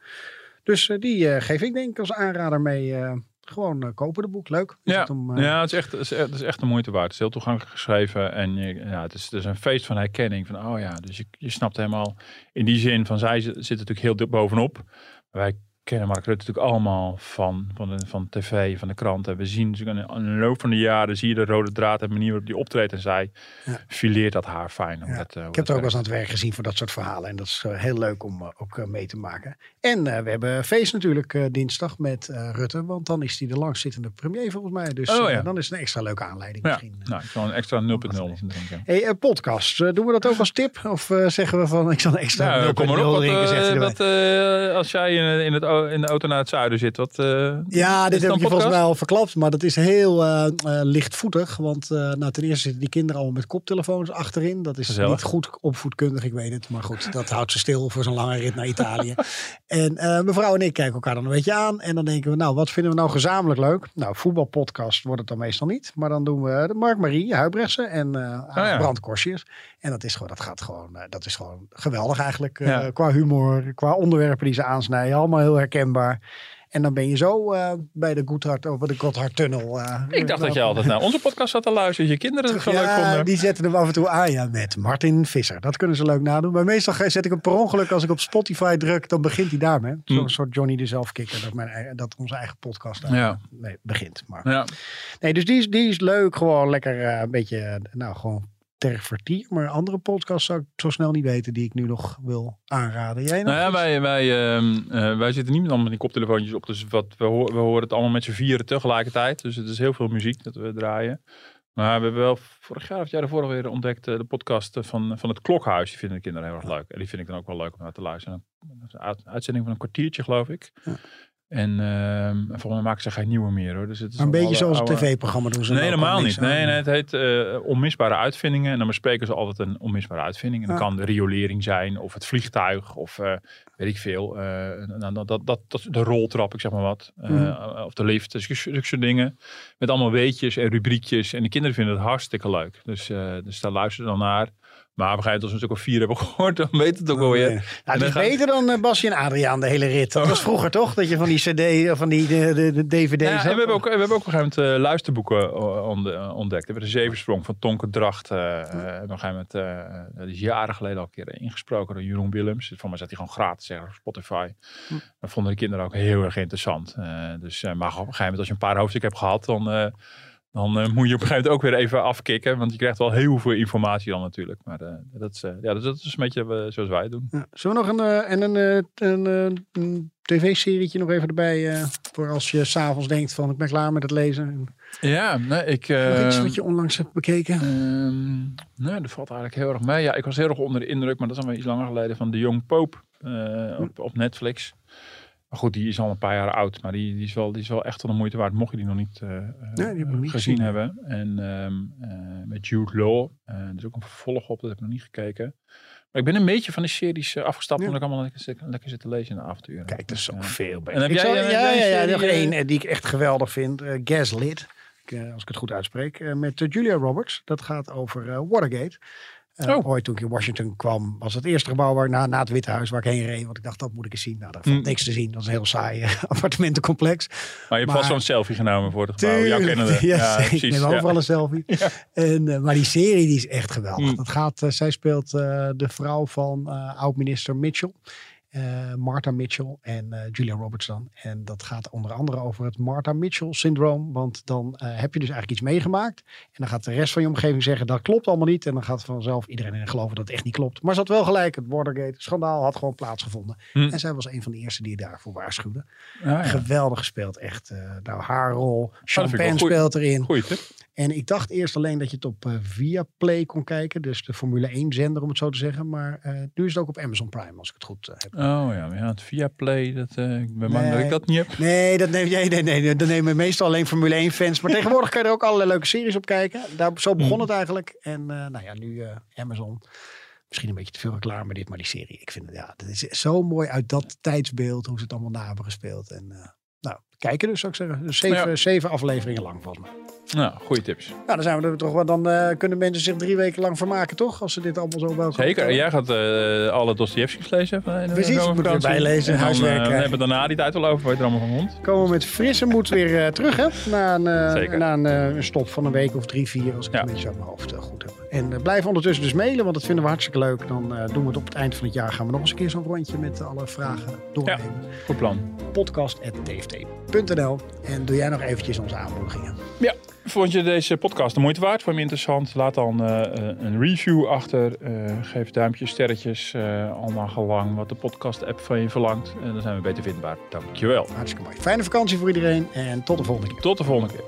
Speaker 1: Dus eh, die eh, geef ik denk ik als aanrader mee. eh, gewoon kopen de boek. Leuk. Is
Speaker 2: Ja,
Speaker 1: het om,
Speaker 2: ja het, is echt, het, is, echt- het is echt de moeite waard. Het is heel toegankelijk geschreven. En je, ja, het, is, het is een feest van herkenning. Van, oh ja, dus je, je snapt helemaal in die zin van zij zit- natuurlijk heel bovenop. Wij kennen Mark Rutte natuurlijk allemaal van, van, de, van tv, van de kranten. We zien natuurlijk in, in de loop van de jaren, zie je de rode draad en de manier waarop die optreedt. En zij
Speaker 1: Ja.
Speaker 2: fileert dat haar fijn.
Speaker 1: Ja,
Speaker 2: dat, eh,
Speaker 1: ik heb
Speaker 2: dat
Speaker 1: er ook wel eens aan het werk gezien voor dat soort verhalen. En dat is eh, heel leuk om eh, ook mee te maken. En we hebben feest natuurlijk dinsdag met Rutte. Want dan is hij de langzittende premier volgens mij. Dus
Speaker 2: Oh, ja.
Speaker 1: dan is het een extra leuke aanleiding
Speaker 2: Ja,
Speaker 1: misschien.
Speaker 2: nou, ik zal een extra 0.0 drinken.
Speaker 1: Hey, podcast. Doen we dat ook als tip? Of zeggen we van ik zal een extra
Speaker 2: Nou,
Speaker 1: 0.0
Speaker 2: kom maar op. Wat,
Speaker 1: drinken,
Speaker 2: eh, als jij in, in, het, in de auto naar het zuiden zit, wat... eh,
Speaker 1: Ja, dit heb ik je volgens mij al verklapt. Maar dat is heel eh, eh, lichtvoetig. Want nou, ten eerste zitten die kinderen allemaal met koptelefoons achterin. Dat is
Speaker 2: Gezellig.
Speaker 1: niet goed opvoedkundig, ik weet het. Maar goed, dat houdt ze stil voor zo'n lange rit naar Italië. en mevrouw en ik kijken elkaar dan een beetje aan. En dan denken we, nou, wat vinden we nou gezamenlijk leuk? Nou, voetbalpodcast wordt het dan meestal niet. Maar dan doen we de Mark Marie, Huibrechtse en
Speaker 2: ja.
Speaker 1: Brand Korsjes. En dat is gewoon, dat gaat gewoon, dat is gewoon geweldig eigenlijk.
Speaker 2: Ja.
Speaker 1: Qua humor, qua onderwerpen die ze aansnijden. Allemaal heel herkenbaar. En dan ben je zo eh, bij de Goedhart, over de Gotthardtunnel. eh,
Speaker 2: Ik dacht dat je altijd naar onze podcast zat te luisteren. Je kinderen het zo leuk
Speaker 1: ja,
Speaker 2: vonden.
Speaker 1: die zetten hem af en toe aan ja, met Martin Visser. Dat kunnen ze leuk nadoen. Maar meestal zet ik hem per ongeluk als ik op Spotify druk, dan begint hij daarmee. Zo'n
Speaker 2: Hmm.
Speaker 1: soort Johnny de Zelfkikker, dat, mijn, dat onze eigen podcast
Speaker 2: Ja.
Speaker 1: eh, mee begint. Maar,
Speaker 2: Ja.
Speaker 1: nee, dus die is, die is leuk, gewoon lekker een beetje, nou gewoon ter vertier. Maar andere podcasts zou ik zo snel niet weten die ik nu nog wil aanraden. Jij nog?
Speaker 2: Nou ja,
Speaker 1: iets?
Speaker 2: wij, wij, ehm, eh, wij zitten niet met allemaal met die koptelefoontjes op. Dus wat, we, hoor- we horen het allemaal met z'n vieren tegelijkertijd. Dus het is heel veel muziek dat we draaien. Maar we hebben wel vorig jaar of het jaar ervoor alweer ontdekt eh, de podcast eh, van, van het Klokhuis. Die vinden de kinderen heel erg leuk. En die vind ik dan ook wel leuk om naar te luisteren. Dat is een uit- uitzending van een kwartiertje, geloof ik.
Speaker 1: Ja.
Speaker 2: En ehm, volgens mij maken ze geen nieuwe meer hoor. Dus het is
Speaker 1: Maar een beetje zoals een tv-programma doen ze.
Speaker 2: Nee, helemaal niet. Nee, nee, het heet eh, onmisbare uitvindingen. En dan bespreken ze altijd een onmisbare uitvinding. En dat
Speaker 1: Ja.
Speaker 2: kan de riolering zijn, of het vliegtuig, of eh, weet ik veel. eh, nou, dat, dat, dat, dat, de roltrap, ik zeg maar wat.
Speaker 1: Mhm.
Speaker 2: Of de lift, dus zulke soort dingen. Met allemaal weetjes en rubriekjes. En de kinderen vinden het hartstikke leuk. Dus, dus daar luisteren ze dan naar. Maar op een gegeven moment als we een stuk of vier hebben gehoord, dan weet het ook wel weer.
Speaker 1: Nee. Nou,
Speaker 2: En
Speaker 1: het is beter dan eh, Basje en Adriaan de hele rit. Dat was vroeger toch? Dat je van die cd, of van die de, de, de dvd's
Speaker 2: Ja, en
Speaker 1: had.
Speaker 2: we hebben ook, we hebben ook op een gegeven moment eh, luisterboeken eh, onde- eh, ontdekt. We hebben de Zevensprong van Tonke Dracht. eh eh, we op een gegeven moment, eh, eh, dat is jaren geleden al een keer ingesproken door Jeroen Willems. Voor mij zat hij gewoon gratis zeggen op Spotify.
Speaker 1: Hm.
Speaker 2: Dat vonden de kinderen ook heel erg interessant. Eh, dus, eh, maar op een gegeven moment als je een paar hoofdstukken hebt gehad, dan, eh, dan eh, moet je op een gegeven moment ook weer even afkicken. Want je krijgt wel heel veel informatie dan natuurlijk. Maar eh, dat, is, eh, ja, dat is een beetje zoals wij het doen.
Speaker 1: Ja. Zullen we nog een, en een, een, een tv-serietje nog even erbij? voor als je s'avonds denkt van ik ben klaar met het lezen.
Speaker 2: Ja, nee, ik...
Speaker 1: iets wat je onlangs hebt bekeken?
Speaker 2: Ehm, nee, dat valt eigenlijk heel erg mee. Ja, ik was heel erg onder de indruk, maar dat is alweer iets langer geleden, van The Young Pope op, op Netflix. Maar goed, die is al een paar jaar oud, maar die, die, is, wel, die is wel echt wel de moeite waard, mocht je die nog niet, eh,
Speaker 1: die heb ik nog niet
Speaker 2: gezien
Speaker 1: gezien.
Speaker 2: hebben. En ehm, eh, met Jude Law, eh er is ook een vervolg op, dat heb ik nog niet gekeken. Maar ik ben een beetje van de series eh, afgestapt,
Speaker 1: Ja.
Speaker 2: omdat ik allemaal lekker, lekker zit te lezen in de avonturen.
Speaker 1: Kijk, er is
Speaker 2: Dus,
Speaker 1: ook
Speaker 2: eh,
Speaker 1: veel
Speaker 2: heb
Speaker 1: Ik
Speaker 2: jij,
Speaker 1: zal-
Speaker 2: eh, heb
Speaker 1: ja,
Speaker 2: jij
Speaker 1: ja,
Speaker 2: een
Speaker 1: ja,
Speaker 2: serie,
Speaker 1: nog
Speaker 2: eh,
Speaker 1: één eh, die ik echt geweldig vind. eh, Gaslit. Ik, eh, als ik het goed uitspreek. eh, met eh, Julia Roberts. Dat gaat over eh, Watergate. Eh,
Speaker 2: Oh.
Speaker 1: Ooit toen ik in Washington kwam, was het eerste gebouw waar, na, na het Witte Huis waar ik heen reed. Want ik dacht, dat moet ik eens zien. Nou, daar valt
Speaker 2: Mm.
Speaker 1: niks te zien. Dat is een heel saai eh, appartementencomplex.
Speaker 2: Maar je hebt vast zo'n selfie genomen voor het gebouw. Jouw
Speaker 1: Tuurlijk.
Speaker 2: kennende.
Speaker 1: Ja,
Speaker 2: Ja,
Speaker 1: ik
Speaker 2: precies.
Speaker 1: neem
Speaker 2: ja.
Speaker 1: overal een selfie. En, eh, maar die serie die is echt geweldig.
Speaker 2: Mm.
Speaker 1: Dat gaat, zij speelt de vrouw van oud-minister Mitchell. Uh, Martha Mitchell en uh, Julia Roberts dan. En dat gaat onder andere over het Martha Mitchell syndroom. Want dan uh, heb je dus eigenlijk iets meegemaakt. En dan gaat de rest van je omgeving zeggen dat klopt allemaal niet. En dan gaat vanzelf iedereen in geloven dat het echt niet klopt. Maar ze had wel gelijk. Het Watergate schandaal had gewoon plaatsgevonden. Hm. En zij was een van de eerste die daarvoor waarschuwde. Ah, ja. Geweldig gespeeld. Echt. nou, haar rol. Champagne speelt erin.
Speaker 2: Goeie tip.
Speaker 1: En ik dacht eerst alleen dat je het op uh, Viaplay kon kijken. Dus de Formule 1 zender om het zo te zeggen. Maar uh, nu is het ook op Amazon Prime als ik het goed uh, heb.
Speaker 2: Oh ja, ja, het Viaplay, dat, ik ben bang dat ik dat niet heb.
Speaker 1: Nee, dat neem, nee, nee, nee, dat nemen meestal alleen Formule 1 fans. Maar tegenwoordig kan je er ook allerlei leuke series op kijken. Daar, zo begon hmm. het eigenlijk. En nou ja, nu Amazon. Misschien een beetje te veel reclame met dit, maar die serie. Ik vind het, ja, dat is zo mooi uit dat tijdsbeeld. Hoe ze het allemaal na hebben gespeeld. En nou, kijken dus zou ik zeggen. Dus zeven, zeven afleveringen lang volgens mij.
Speaker 2: Nou, goede tips.
Speaker 1: Nou, dan zijn we er toch wel. Dan uh, kunnen mensen zich drie weken lang vermaken, toch? Als ze dit allemaal zo wel.
Speaker 2: Zeker. En jij gaat uh, alle Dostoevsky's lezen.
Speaker 1: Van, Precies, moet weer bijlezen, huiswerk.
Speaker 2: Dan, we hebben daarna die tijd wel over wat je er allemaal van rond.
Speaker 1: Komen we met frisse moed weer terug, hè? Na een, na een stop van een week of drie, vier, als ik ja. het een beetje uit mijn hoofd goed heb. En blijf ondertussen dus mailen, want dat vinden we hartstikke leuk. Dan doen we het op het eind van het jaar. Gaan we nog eens een keer zo'n rondje met alle vragen doornemen. Ja,
Speaker 2: goed plan.
Speaker 1: En doe jij nog eventjes onze aanmoedigingen.
Speaker 2: Ja. Vond je deze podcast de moeite waard? Vond je hem interessant? Laat dan uh, een review achter. Uh, geef duimpjes, sterretjes. Uh, allemaal gelang wat de podcast-app van je verlangt. En dan zijn we beter vindbaar. Dankjewel.
Speaker 1: Hartstikke mooi. Fijne vakantie voor iedereen en tot de volgende keer.
Speaker 2: Tot de volgende keer.